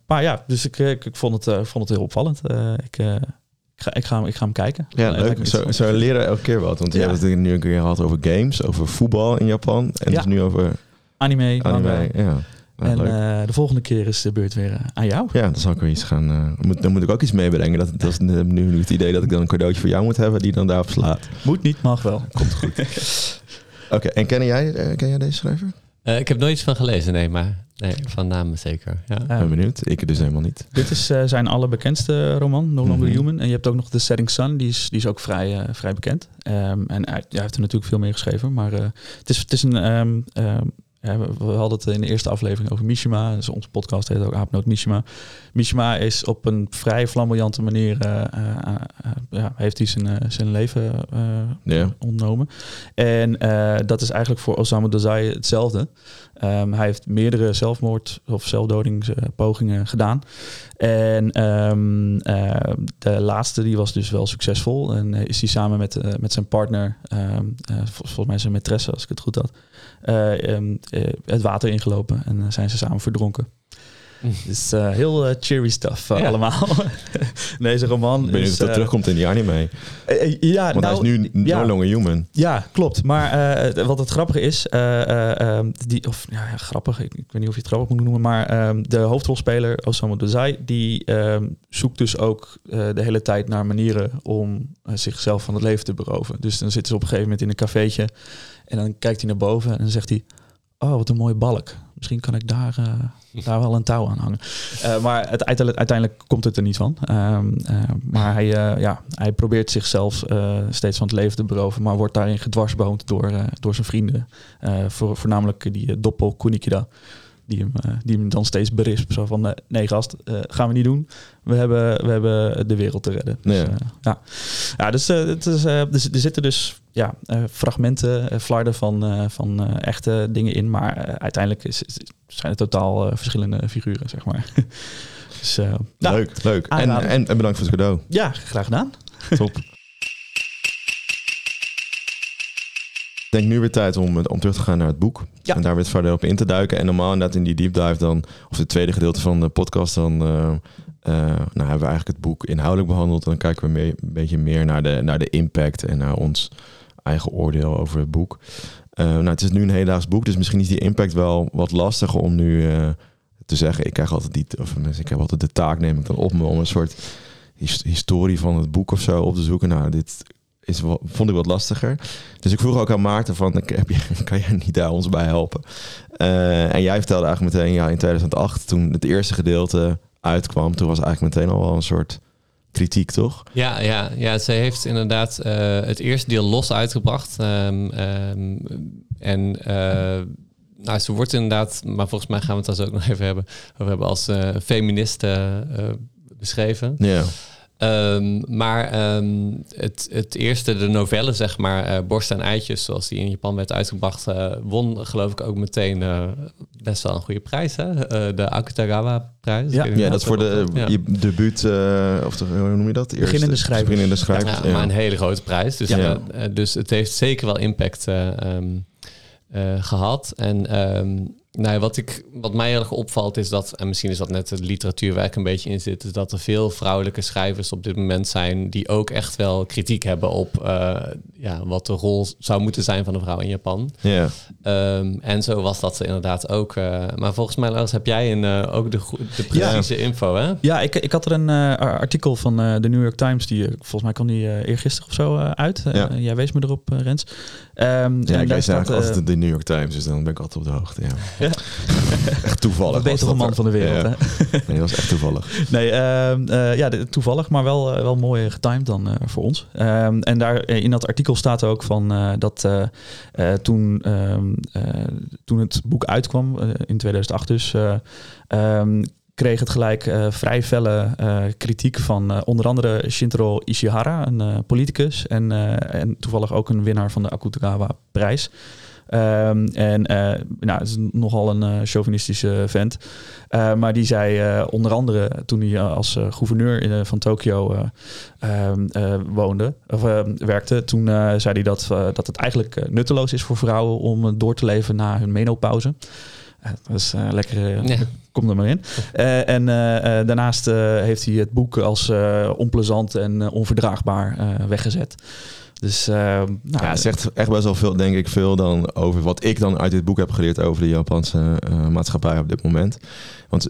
maar ja, dus ik, ik, ik vond, het, vond het heel opvallend. ik, ik, ga, ik, ga, ik ga hem kijken. Ja, leuk. Zo, zo leren elke keer wat. Want je ja. hebt het nu een keer gehad over games, over voetbal in Japan. En ja. dus nu over... Anime. Anime, ja en uh, de volgende keer is de beurt weer uh, aan jou. Ja, dan zal ik weer iets gaan. Uh, moet, dan moet ik ook iets meebrengen. Dat, dat is nu het idee dat ik dan een cadeautje voor jou moet hebben die dan daarop slaat. Moet niet, mag wel. Komt goed. Oké, en ken jij, ken jij deze schrijver? ik heb nooit iets van gelezen, nee, maar nee, van namen zeker. Ja. Ik ben benieuwd. Ik dus helemaal niet. Dit is zijn allerbekendste roman, No Longer mm Human. En je hebt ook nog The Setting Sun, die is, die is ook vrij, vrij bekend. Um, en hij, hij, heeft er natuurlijk veel meer geschreven, maar het, is, het is een um, ja, we, hadden het in de eerste aflevering over Mishima. Dus onze podcast heet ook Aapnoot Mishima. Mishima is op een vrij flamboyante manier... Uh, uh, ja, heeft hij zijn, zijn leven yeah. ontnomen. En dat is eigenlijk voor Osamu Dazai hetzelfde. Um, hij heeft meerdere zelfmoord- of zelfdodingspogingen gedaan. En um, de laatste die was dus wel succesvol. En is hij samen met, met zijn partner, um, volgens mij zijn maîtresse als ik het goed had... Um, het water ingelopen en zijn ze samen verdronken. Dus uh, heel uh, cheery stuff uh, ja. allemaal. Deze roman. Ik weet niet of dat terugkomt in die anime. ja, Want nou, hij is nu ja, no longer human. Ja, klopt. Maar wat het grappige is, um, die, of ja, grappig, ik, ik, weet niet of je het grappig moet noemen, maar um, de hoofdrolspeler Osamu Dazai, die um, zoekt dus ook de hele tijd naar manieren om zichzelf van het leven te beroven. Dus dan zitten ze op een gegeven moment in een cafeetje en dan kijkt hij naar boven en dan zegt hij, oh wat een mooie balk. Misschien kan ik daar daar wel een touw aan hangen. Uh, maar het, uiteindelijk, uiteindelijk, komt het er niet van. Uh, uh, maar hij, ja, hij probeert zichzelf steeds van het leven te beroven, maar wordt daarin gedwarsboomd door, door zijn vrienden. voor, voornamelijk die Doppel Kunikida die hem, uh, die hem dan steeds berispt. Zo van, uh, nee gast, uh, gaan we niet doen. We hebben, we hebben de wereld te redden. Dus, ja. ja. ja, dus, het is, dus er zitten dus ja, fragmenten, flarden van, van echte dingen in. Maar uiteindelijk is, zijn het totaal verschillende figuren, zeg maar. dus, nou, leuk, leuk. En, en, en bedankt voor het cadeau. Ja, graag gedaan. Top. denk nu weer tijd om, om terug te gaan naar het boek. En daar weer verder op in te duiken. En normaal inderdaad in die deep dive dan, of het tweede gedeelte van de podcast, dan uh, uh, nou, hebben we eigenlijk het boek inhoudelijk behandeld. Dan kijken we mee, een beetje meer naar de, naar de impact en naar ons eigen oordeel over het boek. Uh, nou, het is nu een hedendaags boek, dus misschien is die impact wel wat lastiger om nu te zeggen. Ik krijg altijd die, of ik heb altijd de taak, neem ik dan op me om een soort historie van het boek of zo op te zoeken. Nou, dit is, vond ik wat lastiger. Dus ik vroeg ook aan Maarten van, heb je, kan jij niet daar ons bij helpen? Uh, en jij vertelde eigenlijk meteen, ja, in 2008, toen het eerste gedeelte uitkwam, toen was eigenlijk meteen al wel een soort kritiek, toch? Ja, ja, ja ze heeft inderdaad uh, het eerste deel los uitgebracht. Um, um, en uh, nou, ze wordt inderdaad, maar volgens mij gaan we het daar ook nog even hebben, over hebben als feministe beschreven. Ja. Um, maar um, het, het eerste, de novelle, zeg maar, uh, Borst en Eitjes, zoals die in Japan werd uitgebracht, uh, won geloof ik ook meteen uh, best wel een goede prijs. Hè? de Akutagawa-prijs. Ja, ja dat is voor de, ja. je debuut, of de, hoe noem je dat? Eerste, beginnende schrijver. Beginnende schrijver. Ja, maar een hele grote prijs. Dus, dus het heeft zeker wel impact um, gehad. En nou, wat, ik, wat mij heel erg opvalt is dat, en misschien is dat net het literatuurwerk een beetje in zit, is dat er veel vrouwelijke schrijvers op dit moment zijn die ook echt wel kritiek hebben op uh, ja, wat de rol zou moeten zijn van een vrouw in Japan. Ja. Um, en zo was dat inderdaad ook. Uh, maar volgens mij, Lars, heb jij een, uh, ook de, de precieze ja. info, hè? Ja, ik, ik had er een artikel van de New York Times, die volgens mij kwam die eergisteren of zo uit. Ja. jij wees me erop, Rens. Um, ja, ik lees altijd de New York Times, dus dan ben ik altijd op de hoogte, ja. Echt toevallig. De betere man er. van de wereld. Ja. Hè? Nee, dat was echt toevallig. Nee, ehm, eh, ja, toevallig, maar wel, eh, wel mooi getimed dan eh, voor ons. Ehm, en daar eh, in dat artikel staat ook van eh, dat eh, eh, toen, eh, toen het boek uitkwam, eh, in 2008 dus, eh, kreeg het gelijk eh, vrij felle eh, kritiek van eh, onder andere Shintaro Ishihara, een politicus en, en toevallig ook een winnaar van de Akutagawa-prijs. Ehm, en nou, het is nogal een chauvinistische vent. Maar die zei onder andere toen hij als gouverneur in, van Tokio ehm, woonde of werkte, toen zei hij dat, dat het eigenlijk nutteloos is voor vrouwen om door te leven na hun menopauze. Dat is lekker. Ja. Kom er maar in. en daarnaast heeft hij het boek als onplezant en onverdraagbaar weggezet. Dus, uh, nou, ja, het zegt echt best wel veel, denk ik, veel dan over wat ik dan uit dit boek heb geleerd over de Japanse uh, maatschappij op dit moment. Want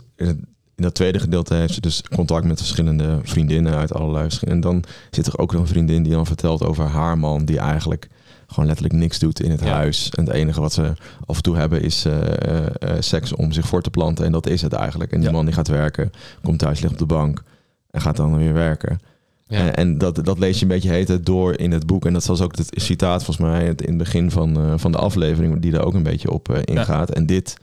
in, dat tweede gedeelte heeft ze dus contact met verschillende vriendinnen uit allerlei. En dan zit er ook een vriendin die dan vertelt over haar man, die eigenlijk gewoon letterlijk niks doet in het ja. huis. En het enige wat ze af en toe hebben is uh, seks om zich voor te planten. En dat is het eigenlijk. En die ja. man die gaat werken, komt thuis, ligt op de bank en gaat dan weer werken. Ja. En, en dat, dat lees je een beetje heet door in het boek. En dat was ook het citaat volgens mij in het begin van, uh, van de aflevering, die daar ook een beetje op ingaat. En dit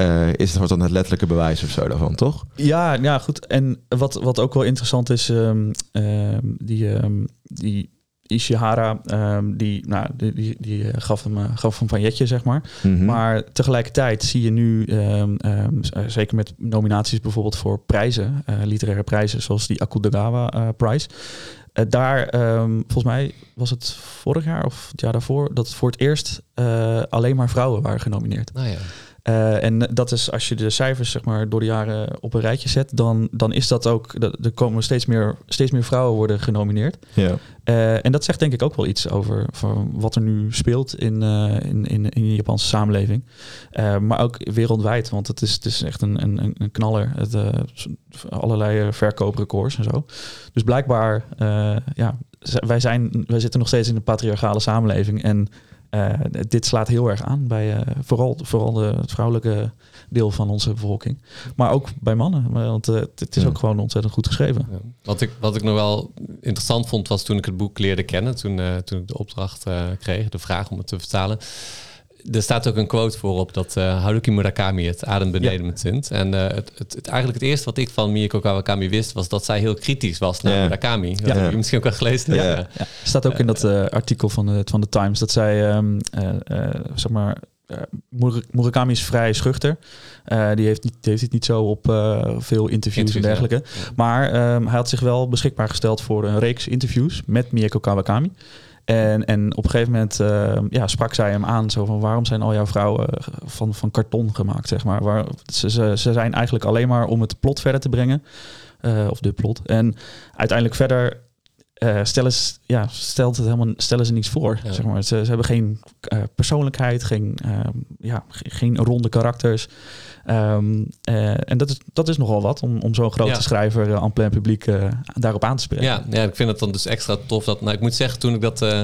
uh, is wordt dan het letterlijke bewijs of zo daarvan, toch? Ja, ja goed. En wat, wat ook wel interessant is, um, um, die, um, die Ishihara, um, die, nou, die, die, die gaf, hem, uh, gaf hem van Jetje, zeg maar. Mhm. Mm -hmm. Maar tegelijkertijd zie je nu, um, um, zeker met nominaties bijvoorbeeld voor prijzen, uh, literaire prijzen, zoals die Akutagawa uh, Prize. daar, volgens mij was het vorig jaar of het jaar daarvoor, dat voor het eerst alleen maar vrouwen waren genomineerd. Nou ja. Uh, en dat is als je de cijfers zeg maar, door de jaren op een rijtje zet, dan, dan is dat ook. Dat, er komen steeds meer, steeds meer vrouwen worden genomineerd. Ja. Uh, en dat zegt denk ik ook wel iets over van wat er nu speelt in, uh, in, in, in de Japanse samenleving. maar ook wereldwijd, want het is, het is echt een, een, een knaller. Het, allerlei verkooprecords en zo. Dus blijkbaar, ja, wij, zijn, wij zitten nog steeds in een patriarchale samenleving. En uh, dit slaat heel erg aan bij uh, vooral, vooral de, het vrouwelijke deel van onze bevolking. Maar ook bij mannen, want uh, het is ook gewoon ontzettend goed geschreven. Ja. Wat, ik, wat ik nog wel interessant vond, was toen ik het boek leerde kennen, toen, toen ik de opdracht kreeg, de vraag om het te vertalen. Er staat ook een quote voorop dat uh, Haruki Murakami het adembenemend ja. vindt. En uh, het, het, het, eigenlijk het eerste wat ik van Miyako Kawakami wist... was dat zij heel kritisch was naar Ja. Murakami. Dat Ja. heb je misschien ook al gelezen. Ja. staat ook in dat eh, artikel van de, van de Times dat zij, ehm, eh, eh, zeg maar, eh, Mur- Murakami is vrij schuchter. Eh, die, heeft niet, die heeft het niet zo op eh, veel interviews en dergelijke. ja. Maar ehm, hij had zich wel beschikbaar gesteld voor een reeks interviews met Mieko Kawakami. En, en op een gegeven moment ehm, ja, sprak zij hem aan, zo van waarom zijn al jouw vrouwen eh, van, van karton gemaakt, zeg maar. Waar, ze, ze, ze zijn eigenlijk alleen maar om het plot verder te brengen. Eh, of de plot. En uiteindelijk verder eh, stellen, ze, ja, stelt het helemaal, stellen ze niets voor. Ja. Zeg maar. ze, ze hebben geen eh, persoonlijkheid, geen, ja, ge- geen ronde karakters. Ehm, eh, en dat is, dat is nogal wat om, om zo'n grote Ja. schrijver eh, aan plein publiek eh, daarop aan te spreken. Ja, ja, ik vind het dan dus extra tof. Dat, nou, ik moet zeggen, toen ik dat eh,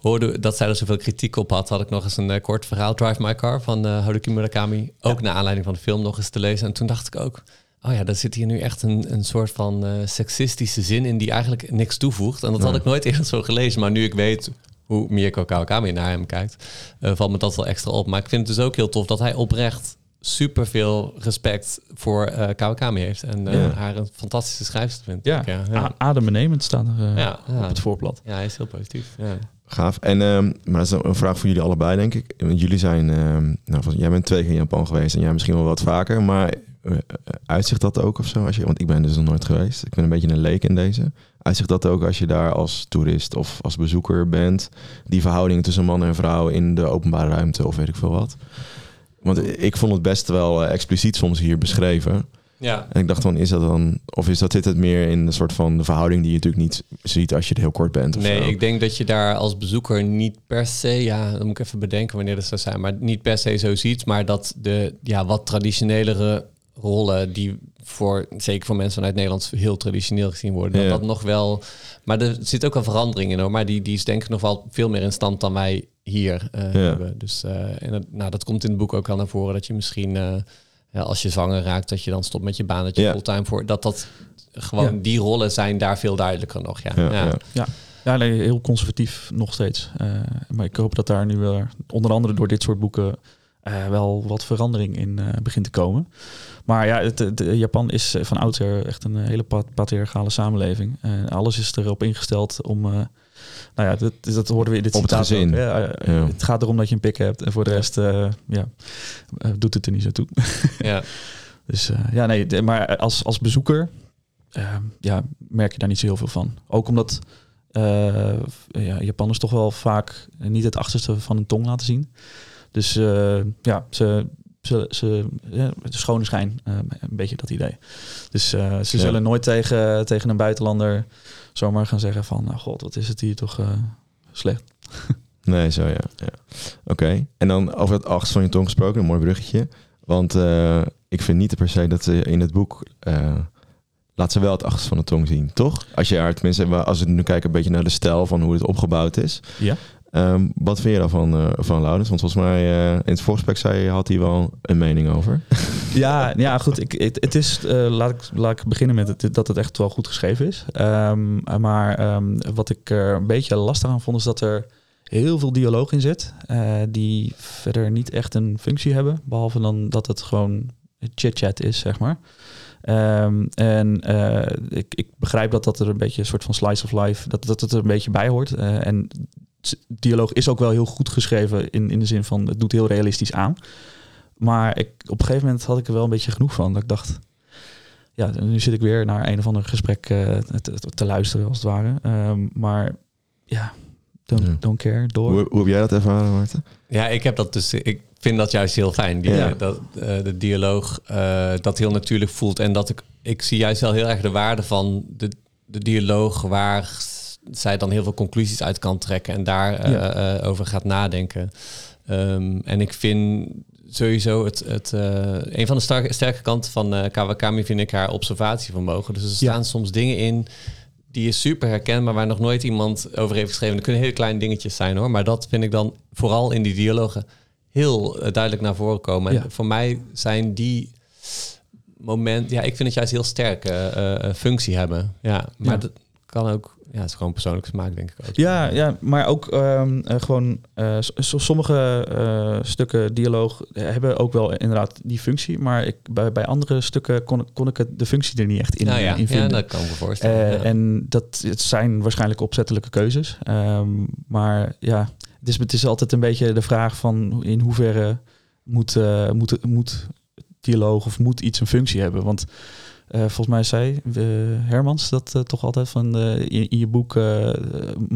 hoorde, dat zij er zoveel kritiek op had, had ik nog eens een eh, kort verhaal, Drive My Car, van eh Haruki Murakami, ook naar aanleiding van de film nog eens te lezen. En toen dacht ik ook, oh ja, daar zit hier nu echt een, een soort van eh, seksistische zin in die eigenlijk niks toevoegt. En dat had Ja. ik nooit eerder zo gelezen. Maar nu ik weet hoe Mirko Kawakami naar hem kijkt, eh, valt me dat wel extra op. Maar ik vind het dus ook heel tof dat hij oprecht super veel respect voor eh Kawakami heeft. En eh, Ja. haar een fantastische schrijfster vindt. Ja, ja. A- adembenemend staat er eh, Ja, ja. op het voorblad. Ja, hij is heel positief. Ja. Gaaf. En, ehm, maar dat is een vraag voor jullie allebei, denk ik. Want jullie zijn, ehm, nou, jij bent twee keer in Japan geweest en jij misschien wel wat vaker. Maar eh, eh, uitzicht dat ook of zo? Als je, want ik ben dus nog nooit geweest. Ik ben een beetje een leek in deze. Uitzicht dat ook als je daar als toerist of als bezoeker bent? Die verhouding tussen man en vrouw in de openbare ruimte of weet ik veel wat. Want ik vond het best wel eh, expliciet soms hier beschreven. ja. En ik dacht van, is dat dan... Of is dat zit het meer in een soort van de verhouding die je natuurlijk niet ziet als je er heel kort bent? Nee, zo? ik denk dat je daar als bezoeker niet per se, ja, dan moet ik even bedenken wanneer dat zou zijn, maar niet per se zo ziet, maar dat de ja, wat traditionelere rollen die voor, zeker voor mensen vanuit Nederland, heel traditioneel gezien worden. Dat Ja. dat nog wel. Maar er zit ook wel verandering in hoor. Maar die, die is denk ik nog wel veel meer in stand dan wij hier eh, Ja. hebben. Dus eh, en dat, nou, dat komt in het boek ook al naar voren. Dat je misschien eh, ja, als je zwanger raakt, dat je dan stopt met je baan, dat je Ja. fulltime voor. Dat dat gewoon Ja. die rollen zijn daar veel duidelijker nog. Ja. Ja, Ja. ja. Ja, nee, heel conservatief nog steeds. Eh, maar ik hoop dat daar nu wel, onder andere door dit soort boeken, eh, wel wat verandering in eh, begint te komen. Maar ja, het, het- Japan is van oudsher echt een hele pat- patriarchale samenleving. Eh, alles is erop ingesteld om... eh, nou ja, dat, dat hoorden we in dit Op het citaat gezin. Eh, Ja. Het gaat erom dat je een pik hebt en voor de rest eh, ja, eh, doet het er niet zo toe. Ja. Dus eh, ja, nee, maar als, als bezoeker eh, ja, merk je daar niet zo heel veel van. Ook omdat eh, ja, Japanners toch wel vaak niet het achterste van hun tong laten zien. Dus eh, ja, ze, ze, ze ja, de schone schijn, eh, een beetje dat idee. Dus eh, ze Ja. zullen nooit tegen, tegen een buitenlander zomaar gaan zeggen van... nou god, wat is het hier toch slecht. Nee, zo ja. ja. Oké. En dan over het achtste van je tong gesproken, een mooi bruggetje. Want ik vind niet per se dat ze in het boek... laat ze wel het achterste van de tong zien, toch? Als je haar, tenminste, als we nu kijken een beetje naar de stijl van hoe het opgebouwd is. Ja. Ehm, wat vind je daarvan, eh van Laurens? Want volgens mij eh, in het voorgesprek zei had hij wel een mening over. Ja, ja goed. Ik, het, is, eh, laat, ik, laat ik beginnen met het, dat het echt wel goed geschreven is. Ehm, maar ehm, wat ik er een beetje lastig aan vond, is dat er heel veel dialoog in zit. die verder niet echt een functie hebben. Behalve dan dat het gewoon chit-chat is, zeg maar. En ik, ik begrijp dat dat er een beetje een soort van slice of life, dat, dat het er een beetje bij hoort. En dialoog is ook wel heel goed geschreven in, in de zin van het doet heel realistisch aan. Maar ik, op een gegeven moment had ik er wel een beetje genoeg van. Dat ik dacht, ja, nu zit ik weer naar een of ander gesprek eh, te, te- te luisteren, als het ware. Ehm, maar ja, don't, don't care, door. Hoe, hoe heb jij dat ervaren, Maarten? Ja, ik heb dat dus. Ik vind dat juist heel fijn. Die, Ja. dat, eh, de dialoog eh, dat heel natuurlijk voelt. En dat ik, ik zie juist wel heel erg de waarde van de, de dialoog waar zij dan heel veel conclusies uit kan trekken en daar eh, Ja. eh, over gaat nadenken. Ehm, en ik vind sowieso het, het eh, een van de sterke, sterke kanten van Kawakami vind ik haar observatievermogen. Dus er staan Ja. soms dingen in die is super herkenbaar, waar nog nooit iemand over heeft geschreven. Er kunnen hele kleine dingetjes zijn hoor, maar dat vind ik dan vooral in die dialogen heel duidelijk naar voren komen. En voor mij zijn die moment, ja, ik vind het juist heel sterk eh, functie hebben. Ja, maar Ja. Kan ook, ja, het is gewoon persoonlijke smaak, denk ik ook. Ja, ja, maar ook ehm, eh, gewoon s- sommige eh, stukken dialoog hebben ook wel inderdaad die functie. Maar ik, bij, bij andere stukken kon, ik- kon ik het, de functie er niet echt in, nou ja, in ja, vinden. dat kan ik me voorstellen. Ja. En dat het zijn waarschijnlijk opzettelijke keuzes. Ehm, maar ja, het is, het is altijd een beetje de vraag van in hoeverre moet, moet, moet dialoog of moet iets een functie hebben. Want eh, volgens mij zei eh, Hermans dat eh, toch altijd van in, in je boek eh,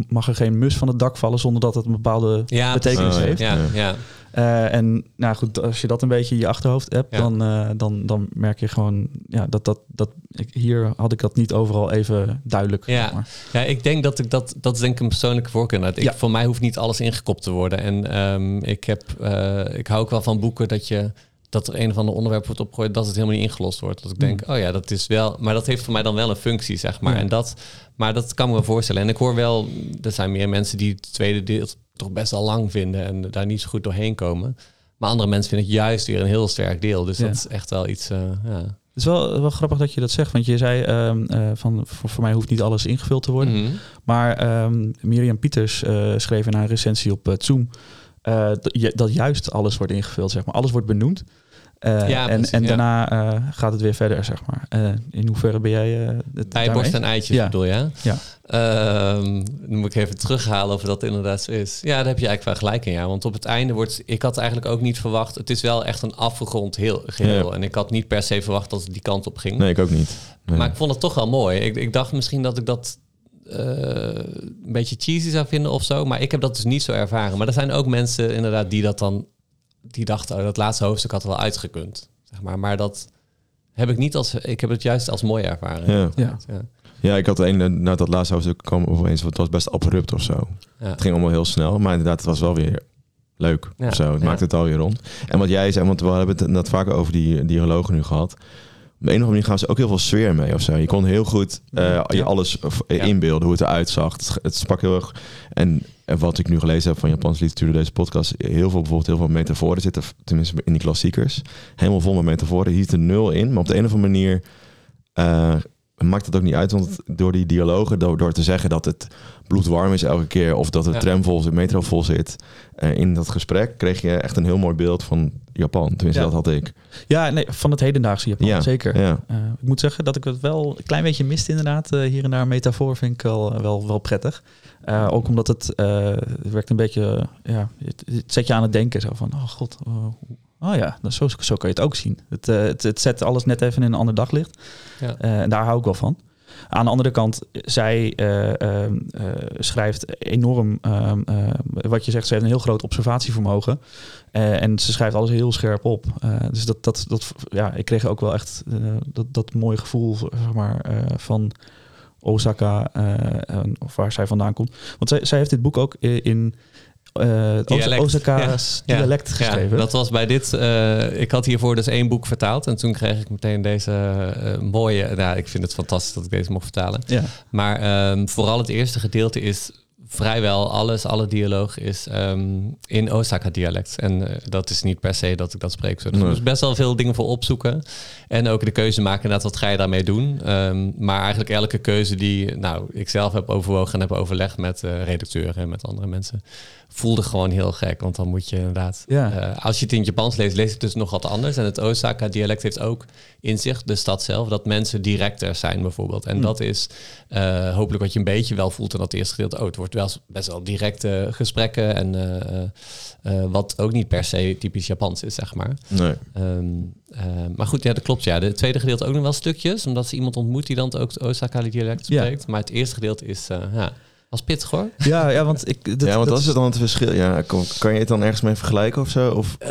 mag er geen mus van het dak vallen zonder dat het een bepaalde ja, betekenis precies. heeft. ja, Ja. ja. Eh, en nou goed, als je dat een beetje in je achterhoofd hebt, Ja. dan, eh, dan, dan merk je gewoon ja, dat dat, dat ik, hier had ik dat niet overal even duidelijk. Ja. maar. Ja, ik denk dat ik dat, dat is denk ik een persoonlijke voorkeur. Dat ik, Ja. Voor mij hoeft niet alles ingekopt te worden. En ehm, ik, heb, eh, ik hou ook wel van boeken dat je dat er een of ander onderwerp wordt opgegooid dat het helemaal niet ingelost wordt. Dat ik denk, oh ja, dat is wel, maar dat heeft voor mij dan wel een functie, zeg maar. Ja. En dat, maar dat kan me wel voorstellen. En ik hoor wel, er zijn meer mensen die het tweede deel toch best wel lang vinden en daar niet zo goed doorheen komen. Maar andere mensen vinden het juist weer een heel sterk deel. Dus Ja. dat is echt wel iets. eh, ja. Het is wel, wel grappig dat je dat zegt, want je zei ehm, eh, van voor, voor mij hoeft niet alles ingevuld te worden. Mhm. Maar ehm, Miriam Pieters eh, schreef in haar recensie op Zoom eh, dat, ju- dat juist alles wordt ingevuld, zeg maar. Alles wordt benoemd. Eh, Ja, en precies, en ja. daarna eh, gaat het weer verder, zeg maar. Eh, in hoeverre ben jij uh, het Bij borst en eitjes Ja. bedoel je? hè? Ja. Ehm, dan moet ik even terughalen of dat inderdaad zo is. Ja, daar heb je eigenlijk wel gelijk in. Ja. Want op het einde wordt... Ik had eigenlijk ook niet verwacht... Het is wel echt een afgerond heel, geheel. Ja. En ik had niet per se verwacht dat het die kant op ging. Nee, ik ook niet. Nee. Maar ik vond het toch wel mooi. Ik, ik dacht misschien dat ik dat eh, een beetje cheesy zou vinden of zo. Maar ik heb dat dus niet zo ervaren. Maar er zijn ook mensen inderdaad die dat dan... Die dachten, oh, dat laatste hoofdstuk had wel uitgekund. Zeg maar. maar dat heb ik niet als... Ik heb het juist als mooi ervaren. Ja. Ja. ja. Ja, ik had een, na dat laatste hoofdstuk kwam overeens, want het was best abrupt of zo. Ja. Het ging allemaal heel snel, maar inderdaad, het was wel weer leuk Ja, of zo. Het ja. maakt het alweer rond. En wat jij zei, want we hebben het net vaak over die dialogen nu gehad. Op een of andere manier gaan ze ook heel veel sfeer mee of zo. Je kon heel goed eh, je alles eh, inbeelden, hoe het eruit zag. Het, het sprak heel erg. En, en wat ik nu gelezen heb van Japanse literatuur deze podcast, heel veel bijvoorbeeld heel veel metaforen zitten, tenminste in die klassiekers, helemaal vol met metaforen. Hier zit er nul in, maar op de een of andere manier eh, maakt het ook niet uit, want door die dialogen, door, door te zeggen dat het bloedwarm is elke keer of dat het Ja. tram vol zit, metro vol zit, in dat gesprek kreeg je echt een heel mooi beeld van Japan. Tenminste, Ja. dat had ik. Ja, nee, van het hedendaagse Japan, Ja, zeker. Ja. Eh, ik moet zeggen dat ik het wel een klein beetje mist inderdaad. Eh, hier en daar een metafoor vind ik wel, wel, wel prettig. Eh, ook omdat het, eh, het werkt een beetje... ja, het, het zet je aan het denken. Zo van, oh god, oh, oh ja, dat, zo, zo kan je het ook zien. Het, eh, het, het zet alles net even in een ander daglicht. Ja. Eh, en daar hou ik wel van. Aan de andere kant, zij eh, ehm, eh, schrijft enorm, ehm, eh, wat je zegt, ze heeft een heel groot observatievermogen. En ze schrijft alles heel scherp op. Dus dat, dat, dat, ja, ik kreeg ook wel echt dat, dat mooie gevoel zeg maar, van Osaka, of waar zij vandaan komt. Want zij, zij heeft dit boek ook in eh Dialect. Osaka's Ja. dialect geschreven. Ja, dat was bij dit. eh, ik had hiervoor dus één boek vertaald. En toen kreeg ik meteen deze eh, mooie. Nou, ik vind het fantastisch dat ik deze mocht vertalen. ja. Maar ehm, vooral het eerste gedeelte is vrijwel alles, alle dialoog is ehm, in Osaka-dialect. En eh, dat is niet per se dat ik dat spreek. Zo. Dus Nee. ik moest best wel veel dingen voor opzoeken. En ook de keuze maken, inderdaad, wat ga je daarmee doen? Ehm, maar eigenlijk elke keuze die nou, ik zelf heb overwogen en heb overlegd met eh, redacteuren en met andere mensen, voelde gewoon heel gek. Want dan moet je inderdaad, Ja. eh, als je het in het Japans leest, lees het dus nog wat anders. En het Osaka-dialect heeft ook in zich, de stad zelf, dat mensen directer zijn bijvoorbeeld. En Hmm. dat is hopelijk wat je een beetje wel voelt in dat eerste gedeelte. Oh, het wordt wel best wel directe gesprekken en eh, eh, eh, wat ook niet per se typisch Japans is, zeg maar. Nee. Ehm, eh, maar goed, ja, dat klopt. Ja. De tweede gedeelte ook nog wel stukjes, omdat ze iemand ontmoet die dan ook het Osaka-dialect Ja. spreekt. Maar het eerste gedeelte is, ja, was pittig hoor. Ja, ja, want ik... Dat, ja, want dat, is- is dan het verschil. Ja, kan, kan je het dan ergens mee vergelijken of zo? Of, Eh,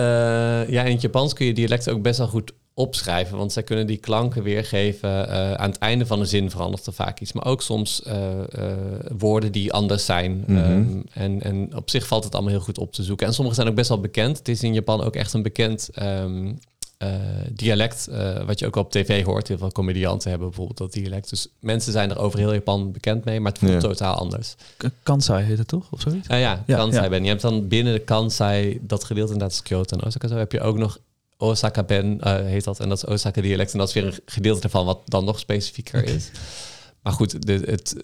ja, in het Japans kun je dialecten ook best wel goed opschrijven, want zij kunnen die klanken weergeven. Eh, aan het einde van een zin verandert er vaak iets, maar ook soms eh, eh, woorden die anders zijn. Mhm. Ehm, en, en op zich valt het allemaal heel goed op te zoeken. En sommige zijn ook best wel bekend. Het is in Japan ook echt een bekend ehm, eh, dialect, eh, wat je ook op tv hoort. Heel veel comedianten hebben bijvoorbeeld dat dialect. Dus mensen zijn er over heel Japan bekend mee, maar het voelt Ja. totaal anders. K- Kansai heet het toch? Of zoiets? Ah ja, Ja, Kansai ja. Ben. Je hebt dan binnen de Kansai, dat gedeelte inderdaad is Kyoto en Osaka zo, heb je ook nog Osaka Ben, eh, heet dat. En dat is Osaka dialect. En dat is weer een gedeelte ervan wat dan nog specifieker is. Maar goed, de, het,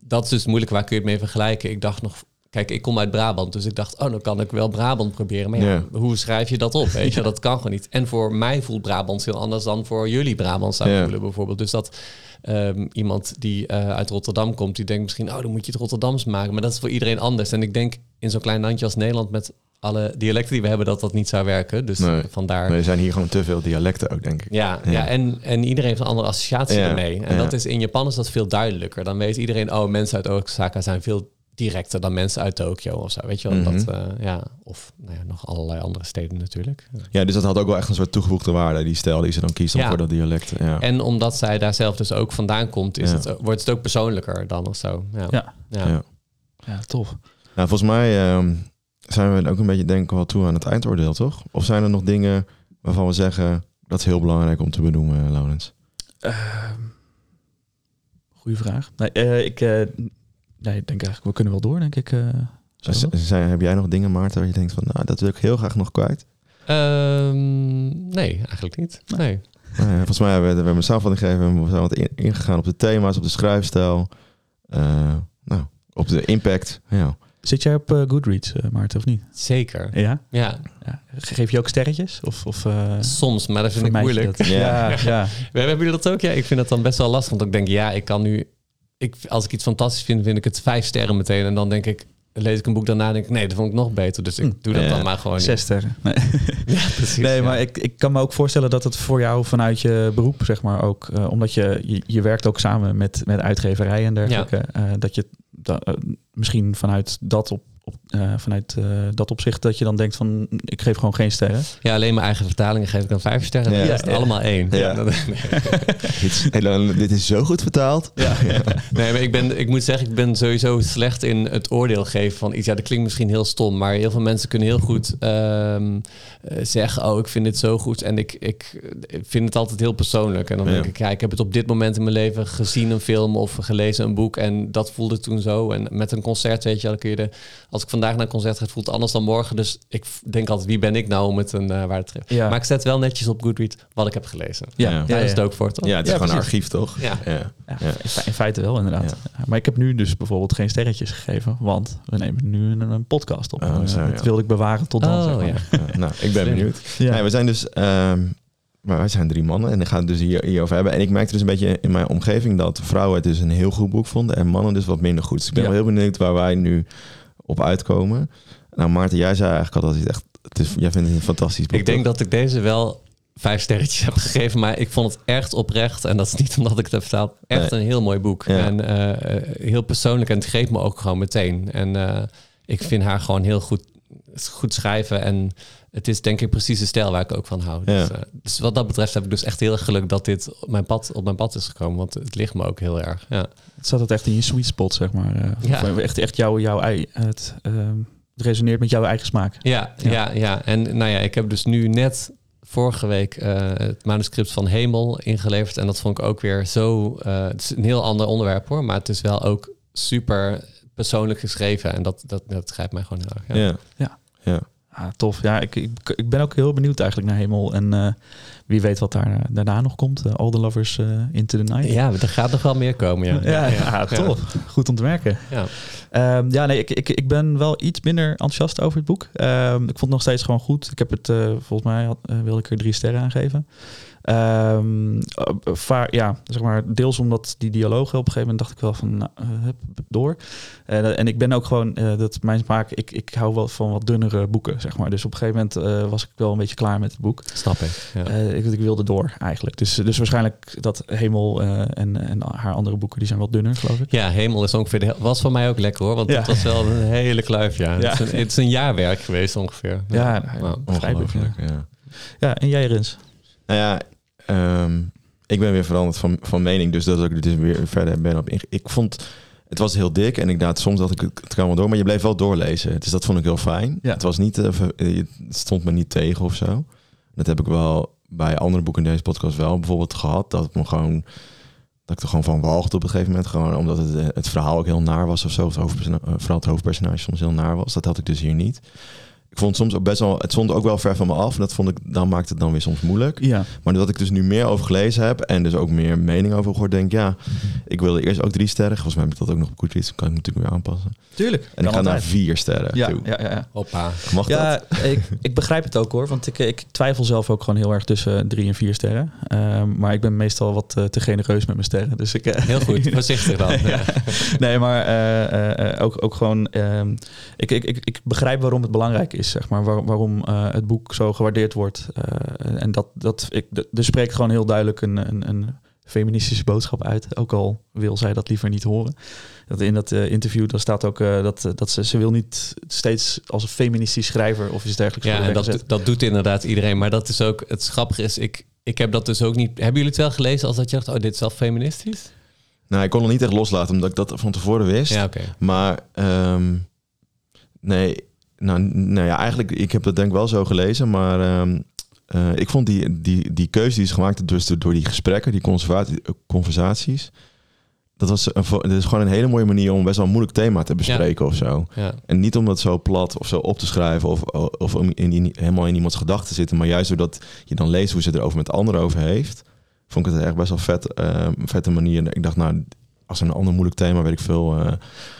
dat is dus moeilijk. Waar kun je het mee vergelijken? Ik dacht nog, kijk, ik kom uit Brabant. Dus ik dacht, oh, dan kan ik wel Brabant proberen. Maar ja, Ja. hoe schrijf je dat op? Weet je, dat kan gewoon niet. En voor mij voelt Brabant heel anders dan voor jullie Brabant zou Ja. voelen bijvoorbeeld. Dus dat ehm, iemand die eh, uit Rotterdam komt, die denkt misschien, oh, dan moet je het Rotterdams maken. Maar dat is voor iedereen anders. En ik denk in zo'n klein landje als Nederland met alle dialecten die we hebben, dat dat niet zou werken. Dus Nee. vandaar. er zijn hier gewoon te veel dialecten ook, denk ik. Ja, ja. Ja. en, en iedereen heeft een andere associatie Ja, ermee. En ja. dat is in Japan is dat veel duidelijker. Dan weet iedereen, oh, mensen uit Osaka zijn veel directer dan mensen uit Tokio of zo. Weet je wel? Mhm. Dat, eh, ja, of nou ja, nog allerlei andere steden natuurlijk. Ja, dus dat had ook wel echt een soort toegevoegde waarde, die stijl die ze dan kiest dan Ja. voor dat dialect. Ja. En omdat zij daar zelf dus ook vandaan komt, is Ja. het, wordt het ook persoonlijker dan of zo. Ja. Ja. Ja. Ja. Ja, tof. Nou, volgens mij ehm, zijn we ook een beetje denk ik wel toe aan het eindoordeel, toch? Of zijn er nog dingen waarvan we zeggen dat is heel belangrijk om te benoemen, Laurens? Ehm, goeie vraag. Nee, eh, ik, eh, nee, ik denk eigenlijk, we kunnen wel door, denk ik. eh, Zijn, heb jij nog dingen, Maarten, waar je denkt van, nou, dat wil ik heel graag nog kwijt? Ehm, nee, eigenlijk niet. Nee. Nou ja, volgens mij hebben we, we hebben een samenvatting gegeven. We zijn wat in- ingegaan op de thema's, op de schrijfstijl. eh, nou, op de impact. Ja. Zit jij op eh, Goodreads, Maarten, of niet? Zeker. Ja? Ja, ja. Geef je ook sterretjes? Of, of, eh, soms, maar dat vind ik moeilijk. dat? Ja. Ja, ja. We- Hebben jullie dat ook? Ja, ik vind dat dan best wel lastig. Want ik denk, ja, ik kan nu... Ik, als ik iets fantastisch vind, vind ik het vijf sterren meteen. En dan denk ik, lees ik een boek daarna en denk ik, nee, dat vond ik nog beter. Dus ik Hm. doe dat Ja. dan maar gewoon Zes sterren. Nee. Ja, precies. nee ja. maar ik, ik kan me ook voorstellen dat het voor jou vanuit je beroep, zeg maar, ook... eh, omdat je, je, je werkt ook samen met, met uitgeverijen en dergelijke. eh, dat je da- eh, misschien vanuit dat op, op eh, vanuit eh, dat opzicht dat je dan denkt van ik geef gewoon geen sterren. Ja, alleen mijn eigen vertalingen geef ik dan vijf sterren. Ja. Ja, is het allemaal één. Ja. dat- dit, is, helemaal- dit is zo goed vertaald. Ja. Nee, maar ik, ben, ik moet zeggen, ik ben sowieso slecht in het oordeel geven van iets. Ja, dat klinkt misschien heel stom, maar heel veel mensen kunnen heel goed ehm, eh, zeggen: Oh, ik vind dit zo goed. En ik, ik, ik vind het altijd heel persoonlijk. En dan Ja. denk ik: Ja, ik heb het op dit moment in mijn leven gezien, een film of gelezen een boek. En dat voelde toen zo. En met een concert, weet je, wel, kun je de, als ik vandaag naar een concert ga, voelt het anders dan morgen. Dus ik denk altijd: wie ben ik nou om het een uh, waarde te? Ja. Maar ik zet wel netjes op Goodreads wat ik heb gelezen. Ja, Ja. ja, Daar is het ja. ook voor, toch? Ja, het is Ja, gewoon een archief, toch? Ja. ja. Ja, Ja. in fe- In feite wel, inderdaad. Maar ik heb nu dus bijvoorbeeld geen sterretjes gegeven, want we nemen nu een, een podcast op. Oh, Eh, zo, dat wilde ik bewaren tot dan. Oh, zeg maar. ja. Ja, nou, ik ben benieuwd. Ja. Nee, we zijn dus, ehm, maar wij zijn drie mannen en ik ga het dus hier, hierover hebben. En ik merkte dus een beetje in mijn omgeving dat vrouwen het dus een heel goed boek vonden en mannen dus wat minder goed. Dus ik ben Ja. wel heel benieuwd waar wij nu op uitkomen. Nou, Maarten, jij zei eigenlijk al dat het echt, het is, jij vindt het een fantastisch boek. Ik denk dat ik deze wel vijf sterretjes heb gegeven, maar ik vond het echt oprecht. En dat is niet omdat ik het heb vertaald. Echt een heel mooi boek. Ja. En eh, heel persoonlijk. En het greep me ook gewoon meteen. En eh, ik vind haar gewoon heel goed, goed schrijven. En het is denk ik precies de stijl waar ik ook van hou. Ja. Dus, eh, dus wat dat betreft heb ik dus echt heel erg geluk dat dit op mijn pad, op mijn pad is gekomen. Want het ligt me ook heel erg. Ja. Het zat het echt in je sweet spot, zeg maar. eh, Ja. of Echt, echt jouw, jouw ei, het, ehm, het resoneert met jouw eigen smaak. Ja, Ja. ja. Ja, En nou ja, ik heb dus nu net vorige week eh, het manuscript van Hemel ingeleverd. En dat vond ik ook weer zo... eh, het is een heel ander onderwerp hoor, maar het is wel ook super persoonlijk geschreven. En dat, dat, dat grijpt mij gewoon heel erg. Ja. Ja. Ja. Ja. Ah, tof. Ja, ik, ik, ik ben ook heel benieuwd eigenlijk naar Hemel. En eh, wie weet wat daar eh, daarna nog komt. Eh, All the Lovers Into the Night. Ja, er gaat nog wel meer komen. Ja, Ja, ja, tof. Goed om te merken. Ja. Ehm, ja, nee, ik, ik, ik ben wel iets minder enthousiast over het boek. Ehm, ik vond het nog steeds gewoon goed. Ik heb het, volgens mij had, wilde ik er drie sterren aan geven. Vaar, ja, zeg maar, deels omdat die dialogen op een gegeven moment dacht ik wel van, nou, eh, hup, door. Eh, en ik ben ook gewoon, eh, dat mijn smaak, ik, ik hou wel van wat dunnere boeken, zeg maar. Dus op een gegeven moment was ik wel een beetje klaar met het boek. Snap ik. Ja. Eh, ik, ik wilde door eigenlijk. Dus, dus waarschijnlijk dat Hemel eh, en, en haar andere boeken, die zijn wat dunner, geloof ik. Ja, Hemel is ongeveer was voor mij ook lekker hoor. Want Ja. het was wel een hele kluif. Ja. Ja. Het, is een, het is een jaarwerk geweest ongeveer. Ja, Nou, begrijpelijk. Ja. Ongelooflijk, ja. ja, en jij Rens? Nou ja, ehm, ik ben weer veranderd van, van mening, dus dat ik er dus weer verder ben op Ik vond, het was heel dik en ik dacht soms dat ik het het kan wel door, maar je bleef wel doorlezen. Dus dat vond ik heel fijn. Ja. Het was niet, eh, ver- eh, het stond me niet tegen of zo. Dat heb ik wel bij andere boeken in deze podcast wel bijvoorbeeld gehad, dat het me gewoon dat ik er gewoon van walgde op een gegeven moment. Gewoon omdat het, eh, het verhaal ook heel naar was of zo. Of het eh, vooral het hoofdpersonage soms heel naar was. Dat had ik dus hier niet. Ik vond het soms ook best wel... Het stond ook wel ver van me af. En dat vond ik... Dan maakte het dan weer soms moeilijk. Ja, Maar doordat ik dus nu meer over gelezen heb... En dus ook meer mening over gehoord... Denk ja... Ik wilde eerst ook drie sterren. Volgens mij heb ik dat ook nog op Goodreads. Dan kan ik natuurlijk weer aanpassen. tuurlijk. En ik ga naar vier sterren Ja, toe. ja, ja, ja. Hoppa. Mag Ja, dat? ik, ik begrijp het ook hoor. Want ik, ik twijfel zelf ook gewoon heel erg tussen drie en vier sterren. Ehm, maar ik ben meestal wat eh, te genereus met mijn sterren. Dus ik, eh, Heel goed, voorzichtig dan. Ja. Nee, maar eh, eh, eh, ook, ook gewoon... ehm, ik, ik, ik, ik begrijp waarom het belangrijk is, zeg maar. Waar- waarom eh, het boek zo gewaardeerd wordt. Eh, en dat, dat ik, er spreekt gewoon heel duidelijk een, een, een feministische boodschap uit. Ook al wil zij dat liever niet horen. Dat in dat eh, interview daar staat ook eh, dat, dat ze, ze wil niet steeds als een feministisch schrijver of iets dergelijks Ja, en dat, dat doet inderdaad iedereen. Maar dat is ook, het grappige is, ik, ik heb dat dus ook niet... Hebben jullie het wel gelezen als dat je dacht, oh, dit is wel feministisch? Nou, ik kon het niet echt loslaten... Omdat ik dat van tevoren wist. Ja, oké. Maar ehm, nee, nou, nou ja, eigenlijk, ik heb dat denk ik wel zo gelezen, maar ehm, eh, ik vond die, die, die keuze die is gemaakt dus door die gesprekken, die eh, conversaties, dat was een, dat is gewoon een hele mooie manier om best wel een moeilijk thema te bespreken of zo. Ja. En niet om dat zo plat of zo op te schrijven of, of om in, in, helemaal in iemands gedachten te zitten, maar juist doordat je dan leest hoe ze het er over met anderen over heeft, vond ik het echt best wel vet, eh, vette manier. Ik dacht, nou, als een ander moeilijk thema, weet ik veel, eh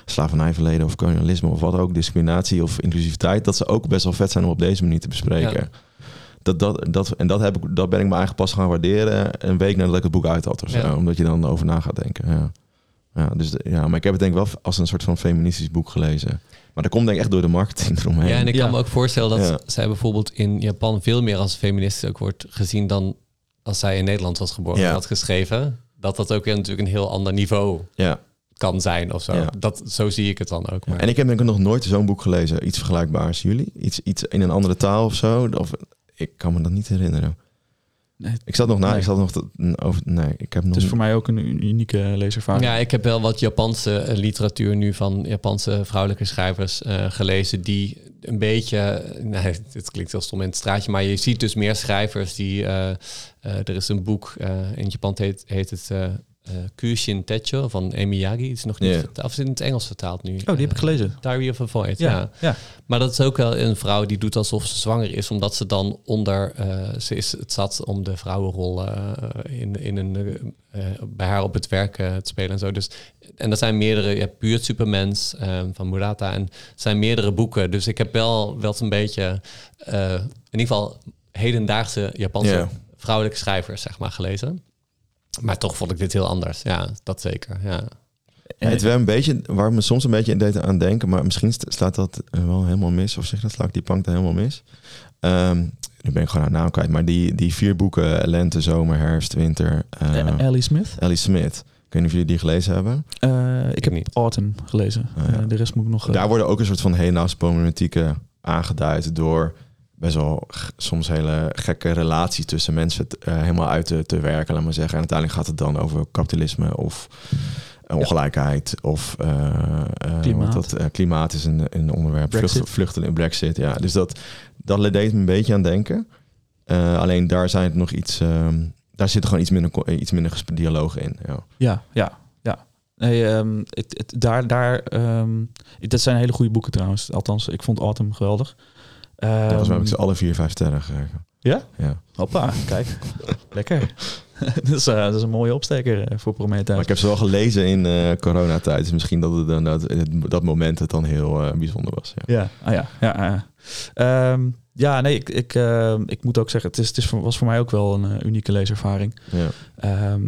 slavernijverleden of kolonialisme of wat ook, discriminatie of inclusiviteit, dat ze ook best wel vet zijn om op deze manier te bespreken. Ja. Dat, dat, dat, en dat, heb ik, dat ben ik me eigenlijk pas gaan waarderen een week nadat ik het boek uit had of zo. Ja. Omdat je dan over na gaat denken. Ja. Ja, dus de- ja, maar ik heb het denk ik wel als een soort van feministisch boek gelezen. Maar dat komt denk ik echt door de marketing eromheen. Ja, en ik Ja. kan me ook voorstellen dat Ja. zij bijvoorbeeld in Japan veel meer als feminist ook wordt gezien dan als zij in Nederland was geboren Ja. en had geschreven. Dat dat ook weer natuurlijk een heel ander niveau ja. kan zijn of zo. Ja. Dat, zo zie ik het dan ook. Maar, En ik heb denk ik nog nooit zo'n boek gelezen. Iets vergelijkbaars. Jullie? Iets, iets in een andere taal of zo? Of, ik kan me dat niet herinneren. Nee, Ik zat nog na. Nee. Ik zat nog te, over. Nee, ik heb nog. het is voor mij ook een unieke leeservaring. ja, ik heb wel wat Japanse eh, literatuur nu van Japanse vrouwelijke schrijvers eh, gelezen die een beetje, nee, het klinkt heel stom in het straatje, maar je ziet dus meer schrijvers die, eh, eh, er is een boek eh, in Japan heet, heet het eh eh, Kushin Techo van Emiyagi, het is nog niet vertaald, of het in het Engels vertaald nu? Oh, die heb ik gelezen. Diary of a Void, ja. Ja, ja. Maar dat is ook wel een vrouw die doet alsof ze zwanger is, omdat ze dan onder, eh, ze is het zat om de vrouwenrol eh, in, in een, eh, eh, bij haar op het werk eh, te spelen en zo. Dus, en dat zijn meerdere, je hebt Puur Supermens eh, van Murata en het zijn meerdere boeken. Dus ik heb wel, wel een beetje, eh, in ieder geval hedendaagse Japanse Ja. vrouwelijke schrijvers, zeg maar, gelezen. Maar toch vond ik dit heel anders. Ja, dat zeker. Ja. Ja, het wel een beetje, waar me soms een beetje in deed aan denken, maar misschien slaat dat wel helemaal mis. Of zeg dat, sla ik die plank er helemaal mis. Ehm, nu ben ik gewoon haar naam kwijt, maar die, die vier boeken, lente, zomer, herfst, winter, Eh, Ellie Smith. Ellie Smith. Ik weet niet of jullie die gelezen hebben. Eh, ik heb niet. Autumn gelezen. Oh, ja. Eh, de rest moet ik nog... eh, Daar worden ook een soort van hedendaagse problematieken aangeduid door best wel soms hele gekke relaties tussen mensen eh, helemaal uit te, te werken, laat maar zeggen. En uiteindelijk gaat het dan over kapitalisme of eh, ongelijkheid of eh, Klimaat. dat, klimaat is een, een onderwerp. Brexit. Vlucht, vluchteling, Brexit, ja. Dus dat, dat deed me een beetje aan denken. Alleen daar zijn het nog iets, ehm, daar zit gewoon iets minder, iets minder dialoog in. Ja. Ja, ja, ja. Nee, ehm, het, het, daar, daar, ehm, dat zijn hele goede boeken trouwens. Althans, ik vond Autumn geweldig. Ja, Volgens mij heb ik ze alle vier, vijf sterren gegeven. Ja? Ja. Hoppa, kijk. Lekker. dat, is, eh, dat is een mooie opsteker eh, voor Prometheus. Maar ik heb ze wel gelezen in eh coronatijd. Dus misschien dat het dan dat, moment het dan heel bijzonder was. Ja. Ja, ah, ja, ja. ah, ja. Ehm, ja, nee, ik, ik, ehm, ik moet ook zeggen, het, is, het is was voor mij ook wel een unieke leeservaring. Ja. Ehm,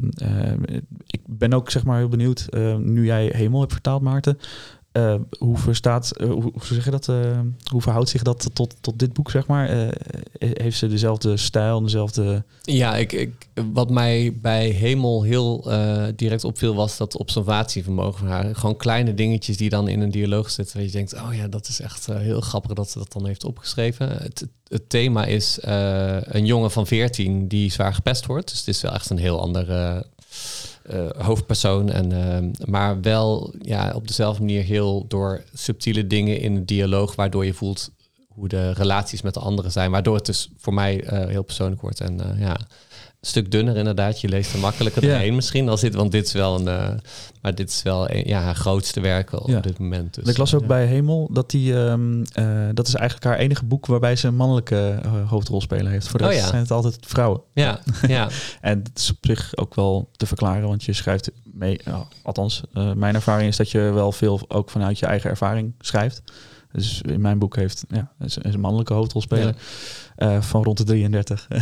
ik ben ook zeg maar heel benieuwd, nu jij Hemel hebt vertaald, Maarten. Eh, hoe verstaat, eh, hoe, zeg je dat? eh, hoe verhoudt zich dat tot, tot dit boek, zeg maar? Heeft ze dezelfde stijl, dezelfde... Ja, ik, ik, wat mij bij Hemel heel direct opviel was dat observatievermogen van haar. Gewoon kleine dingetjes die dan in een dialoog zitten. Waar je denkt, oh ja, dat is echt heel grappig dat ze dat dan heeft opgeschreven. Het, het thema is een jongen van 14 die zwaar gepest wordt. Dus het is wel echt een heel andere eh, hoofdpersoon. En, eh, maar wel ja, op dezelfde manier heel door subtiele dingen in een dialoog, waardoor je voelt hoe de relaties met de anderen zijn. Waardoor het dus voor mij eh, heel persoonlijk wordt. En ja, stuk dunner inderdaad. Je leest er makkelijker Ja. doorheen misschien. Als dit, want dit is wel een... eh, maar dit is wel een, ja, haar grootste werk op Ja. dit moment. Dus, ik las ook ja. bij Hemel dat die, ehm, eh, dat is eigenlijk haar enige boek waarbij ze een mannelijke eh, hoofdrolspeler heeft. Voor de Oh rest ja. zijn het altijd vrouwen. Ja, ja. En dat is op zich ook wel te verklaren, want je schrijft mee. althans, eh, mijn ervaring is dat je wel veel ook vanuit je eigen ervaring schrijft. Dus in mijn boek heeft ja, is, is een mannelijke hoofdrolspeler eh, van rond de 33.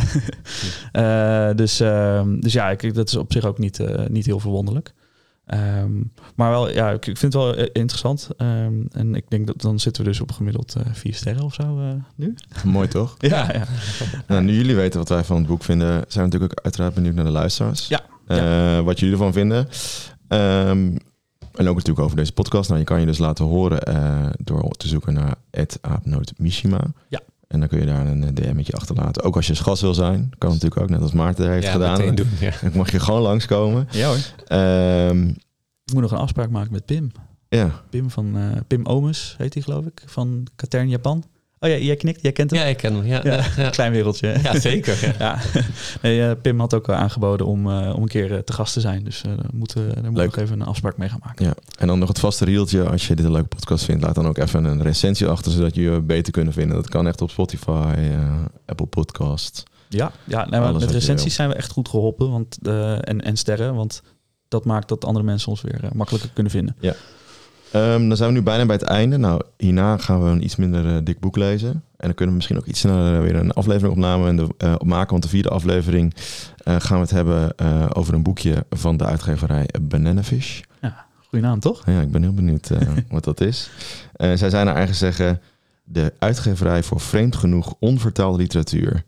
Eh, dus, ehm, dus ja, ik, dat is op zich ook niet, eh, niet heel verwonderlijk. Ehm, maar wel, ja, ik, ik vind het wel interessant. Ehm, en ik denk dat dan zitten we dus op gemiddeld vier sterren of zo nu. Mooi toch? Ja, ja. Nou, nu jullie weten wat wij van het boek vinden, zijn we natuurlijk ook uiteraard benieuwd naar de luisteraars. Ja, Wat jullie ervan vinden. Ehm, en ook natuurlijk over deze podcast. Nou, je kan je dus laten horen eh, door te zoeken naar het Mishima. Ja. En dan kun je daar een eh, DM'tje achterlaten. Ook als je gast wil zijn. Kan natuurlijk ook, net als Maarten heeft ja, gedaan. doen. Ja. Dan mag je gewoon langskomen. ja hoor. Ehm Ik moet nog een afspraak maken met Pim. ja, Pim van eh, Pim Omus heet hij geloof ik, van Katern Japan. Oh ja, jij knikt, jij kent hem? ja, ik ken hem. Ja, Ja, ja. ja. Klein wereldje. hè? Ja, zeker. Ja. ja. Nee, eh, Pim had ook eh, aangeboden om, eh, om een keer te gast te zijn. Dus eh daar moeten we moet nog even een afspraak mee gaan maken. ja. En dan nog het vaste rieltje. Als je dit een leuke podcast vindt, laat dan ook even een recensie achter. Zodat je je beter kunnen vinden. Dat kan echt op Spotify, Apple Podcast. Ja, ja maar met recensies zijn we echt goed geholpen want, eh, en, en sterren. Want dat maakt dat andere mensen ons weer makkelijker kunnen vinden. Ehm, dan zijn we nu bijna bij het einde. Nou, hierna gaan we een iets minder eh, dik boek lezen. En dan kunnen we misschien ook iets sneller weer een aflevering opname en de, eh, opmaken. Want de vierde aflevering eh, gaan we het hebben eh, over een boekje van de uitgeverij Bananafish. Goeie naam, toch? Ja, ik ben heel benieuwd eh, wat dat is. Eh, zij zijn naar eigen zeggen de uitgeverij voor vreemd genoeg onvertaalde literatuur.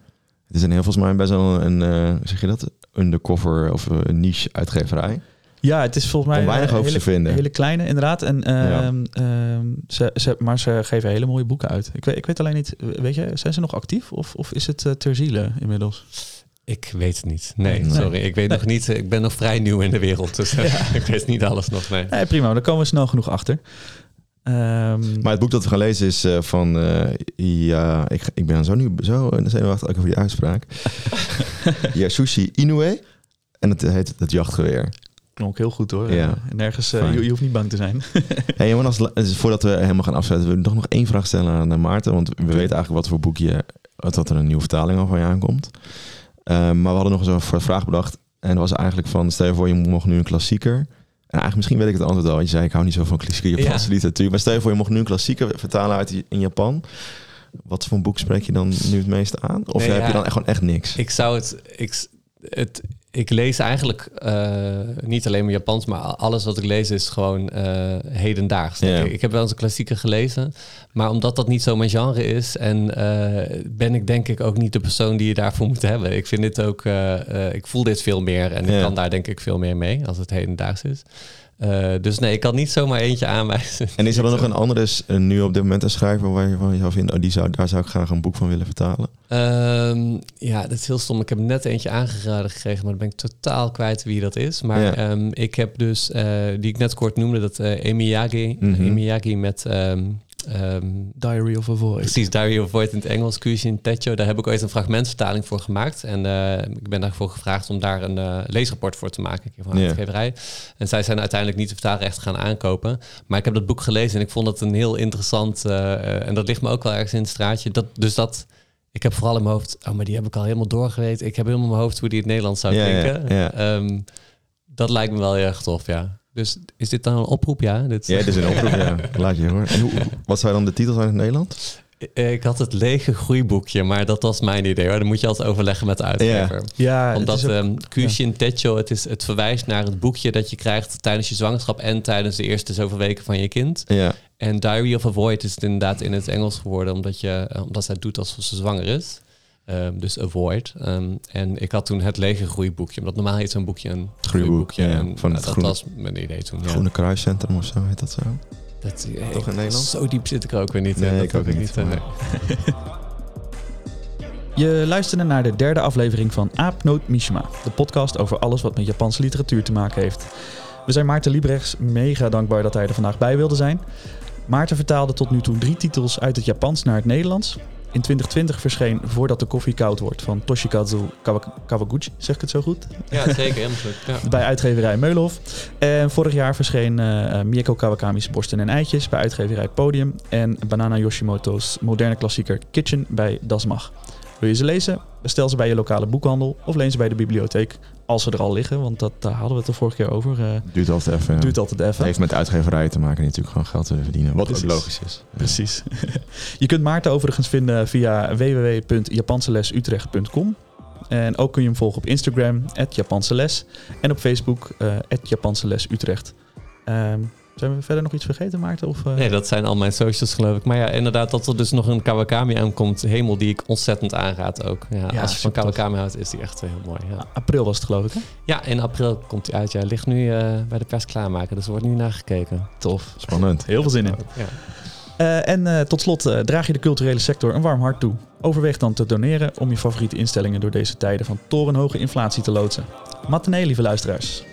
Het is een heel volgens mij best wel een, eh, zeg je dat, undercover of eh, een niche uitgeverij. Ja, het is volgens mij Om weinig een over te hele, vinden. hele kleine, inderdaad. En, Ja. ehm, ehm, ze, ze, maar ze geven hele mooie boeken uit. Ik weet, ik weet alleen niet, weet je, zijn ze nog actief of, of is het eh, ter ziele inmiddels? Ik weet het niet. Nee, Nee. sorry. Ik weet nog niet. Ik ben nog vrij nieuw in de wereld. Dus eh, ik weet niet alles nog. Nee. Nee, prima, daar komen we snel genoeg achter. Ehm, Maar het boek dat we gaan lezen is eh, van... eh, ja, ik, ik ben zo nu zo zenuwachtig ook over die uitspraak. Yasushi Inoue. En het heet Het Jachtgeweer. Klonk heel goed hoor. Ja. Eh, nergens, Fijn. je, je hoeft niet bang te zijn. Hey, en als, dus voordat we helemaal gaan afsluiten... wil ik nog, nog één vraag stellen aan Maarten. Want we weten eigenlijk wat voor boekje... dat er een nieuwe vertaling al van je aankomt. Eh, maar we hadden nog eens een voor- vraag bedacht. En dat was eigenlijk van... stel je voor, je mocht nu een klassieker... En eigenlijk misschien weet ik het antwoord al. Je zei, ik hou niet zo van klassieke Japanse Ja. literatuur. Maar stel je voor, je mocht nu een klassieker vertalen uit in Japan. Wat voor een boek spreek je dan nu het meeste aan? Of Nee, heb je dan echt gewoon echt niks? Ik zou het. Ik, het ik lees eigenlijk eh, niet alleen maar Japans, maar alles wat ik lees is gewoon eh, hedendaags. ik. ik heb wel eens een klassieker gelezen, maar omdat dat niet zo mijn genre is en eh, ben ik denk ik ook niet de persoon die je daarvoor moet hebben. Ik vind dit ook, ik voel dit veel meer en ik kan daar denk ik veel meer mee als het hedendaags is. Eh, dus nee, ik kan niet zomaar eentje aanwijzen. En is er dan nog een andere, nu op dit moment een schrijver waar je van zou vinden, oh, die zou, daar zou ik graag een boek van willen vertalen? Ehm, ja, dat is heel stom. Ik heb net eentje aangeraden gekregen, maar dan ben ik totaal kwijt wie dat is. Maar Ja. ehm, ik heb dus, eh, die ik net kort noemde, dat Emiyagi, Mhm. Emiyagi met... ehm, ehm, Diary of a Void. Precies, Diary of Void in het Engels, Cushin Techo. Daar heb ik ooit een fragmentvertaling voor gemaakt. En eh, ik ben daarvoor gevraagd om daar een eh, leesrapport voor te maken. Ik heb van uitgeverij. En zij zijn uiteindelijk niet de vertaalrechten gaan aankopen. Maar ik heb dat boek gelezen en ik vond het een heel interessant... eh, en dat ligt me ook wel ergens in het straatje. Dat, dus dat... Ik heb vooral in mijn hoofd... Oh, maar die heb ik al helemaal doorgeweten. Ik heb helemaal in mijn hoofd hoe die in het Nederlands zou Ja, ja, klinken. ja. Ehm, dat lijkt me wel heel erg tof, ja. Dus is dit dan een oproep, ja? Dit, Ja, dit is een oproep, ja. Laat je horen. En hoe, wat zou dan de titel zijn in het Nederland? Eh, Ik had het lege groeiboekje, maar dat was mijn idee hoor. Dan moet je altijd overleggen met de uitgever. Ja, Omdat ook- ehm Cushin Techo, het, is, het verwijst naar het boekje dat je krijgt tijdens je zwangerschap en tijdens de eerste zoveel weken van je kind. Ja, En Diary of a Void is het inderdaad in het Engels geworden, omdat, je, omdat zij doet alsof ze zwanger is. Ehm, dus Avoid. Ehm, en ik had toen het lege groeiboekje, omdat normaal heet zo'n boekje een Groeiboek, groeiboekje. ja, en van nou, het dat groene- was mijn idee toen. Ja. Groene Kruiscentrum of zo heet dat zo. Dat, Toch in Nederland? Zo diep zit ik er ook weer niet. Nee, in. Dat ik ook niet, eh, maar- nee. Je luisterde naar de derde aflevering van Aapnoot Mishima, de podcast over alles wat met Japanse literatuur te maken heeft. We zijn Maarten Liebrechts mega dankbaar dat hij er vandaag bij wilde zijn. Maarten vertaalde tot nu toe drie titels uit het Japans naar het Nederlands. In 2020 verscheen Voordat de koffie koud wordt van Toshikazu Kawa- Kawaguchi, zeg ik het zo goed? Ja, zeker. Helemaal goed. Ja. bij uitgeverij Meulenhof. En vorig jaar verscheen eh, eh, Mieko Kawakami's Borsten en Eitjes bij uitgeverij Podium. En Banana Yoshimoto's moderne klassieker Kitchen bij Dasmach. Wil je ze lezen? Bestel ze bij je lokale boekhandel of leen ze bij de bibliotheek. Als ze er al liggen, want dat, daar hadden we het de vorige keer over. eh Duurt altijd even. Duurt altijd even. Het heeft met uitgeverijen te maken die natuurlijk gewoon geld willen verdienen. Wat ook Precies. logisch is. Precies. je kunt Maarten overigens vinden via www.japanseles.utrecht.com. En ook kun je hem volgen op Instagram, @japanseles En op Facebook, eh @japanselesutrecht. Ehm zijn we verder nog iets vergeten, Maarten? Of, eh? Nee, dat zijn al mijn socials geloof ik. Maar ja, inderdaad dat er dus nog een Kawakami aankomt. Hemel die ik ontzettend aanraad ook. Ja, Ja, als je van. Kawakami houdt, is die echt heel mooi. Ja, April was het, geloof ik. Hè? ja in april komt hij uit. Ja, ligt nu eh, bij de pers klaarmaken. Dus er wordt nu naar gekeken. Tof. Spannend. Heel veel zin in. Ja. Eh, en eh, tot slot eh, draag je de culturele sector een warm hart toe. Overweeg dan te doneren om je favoriete instellingen door deze tijden van torenhoge inflatie te loodsen. Matinee, lieve luisteraars.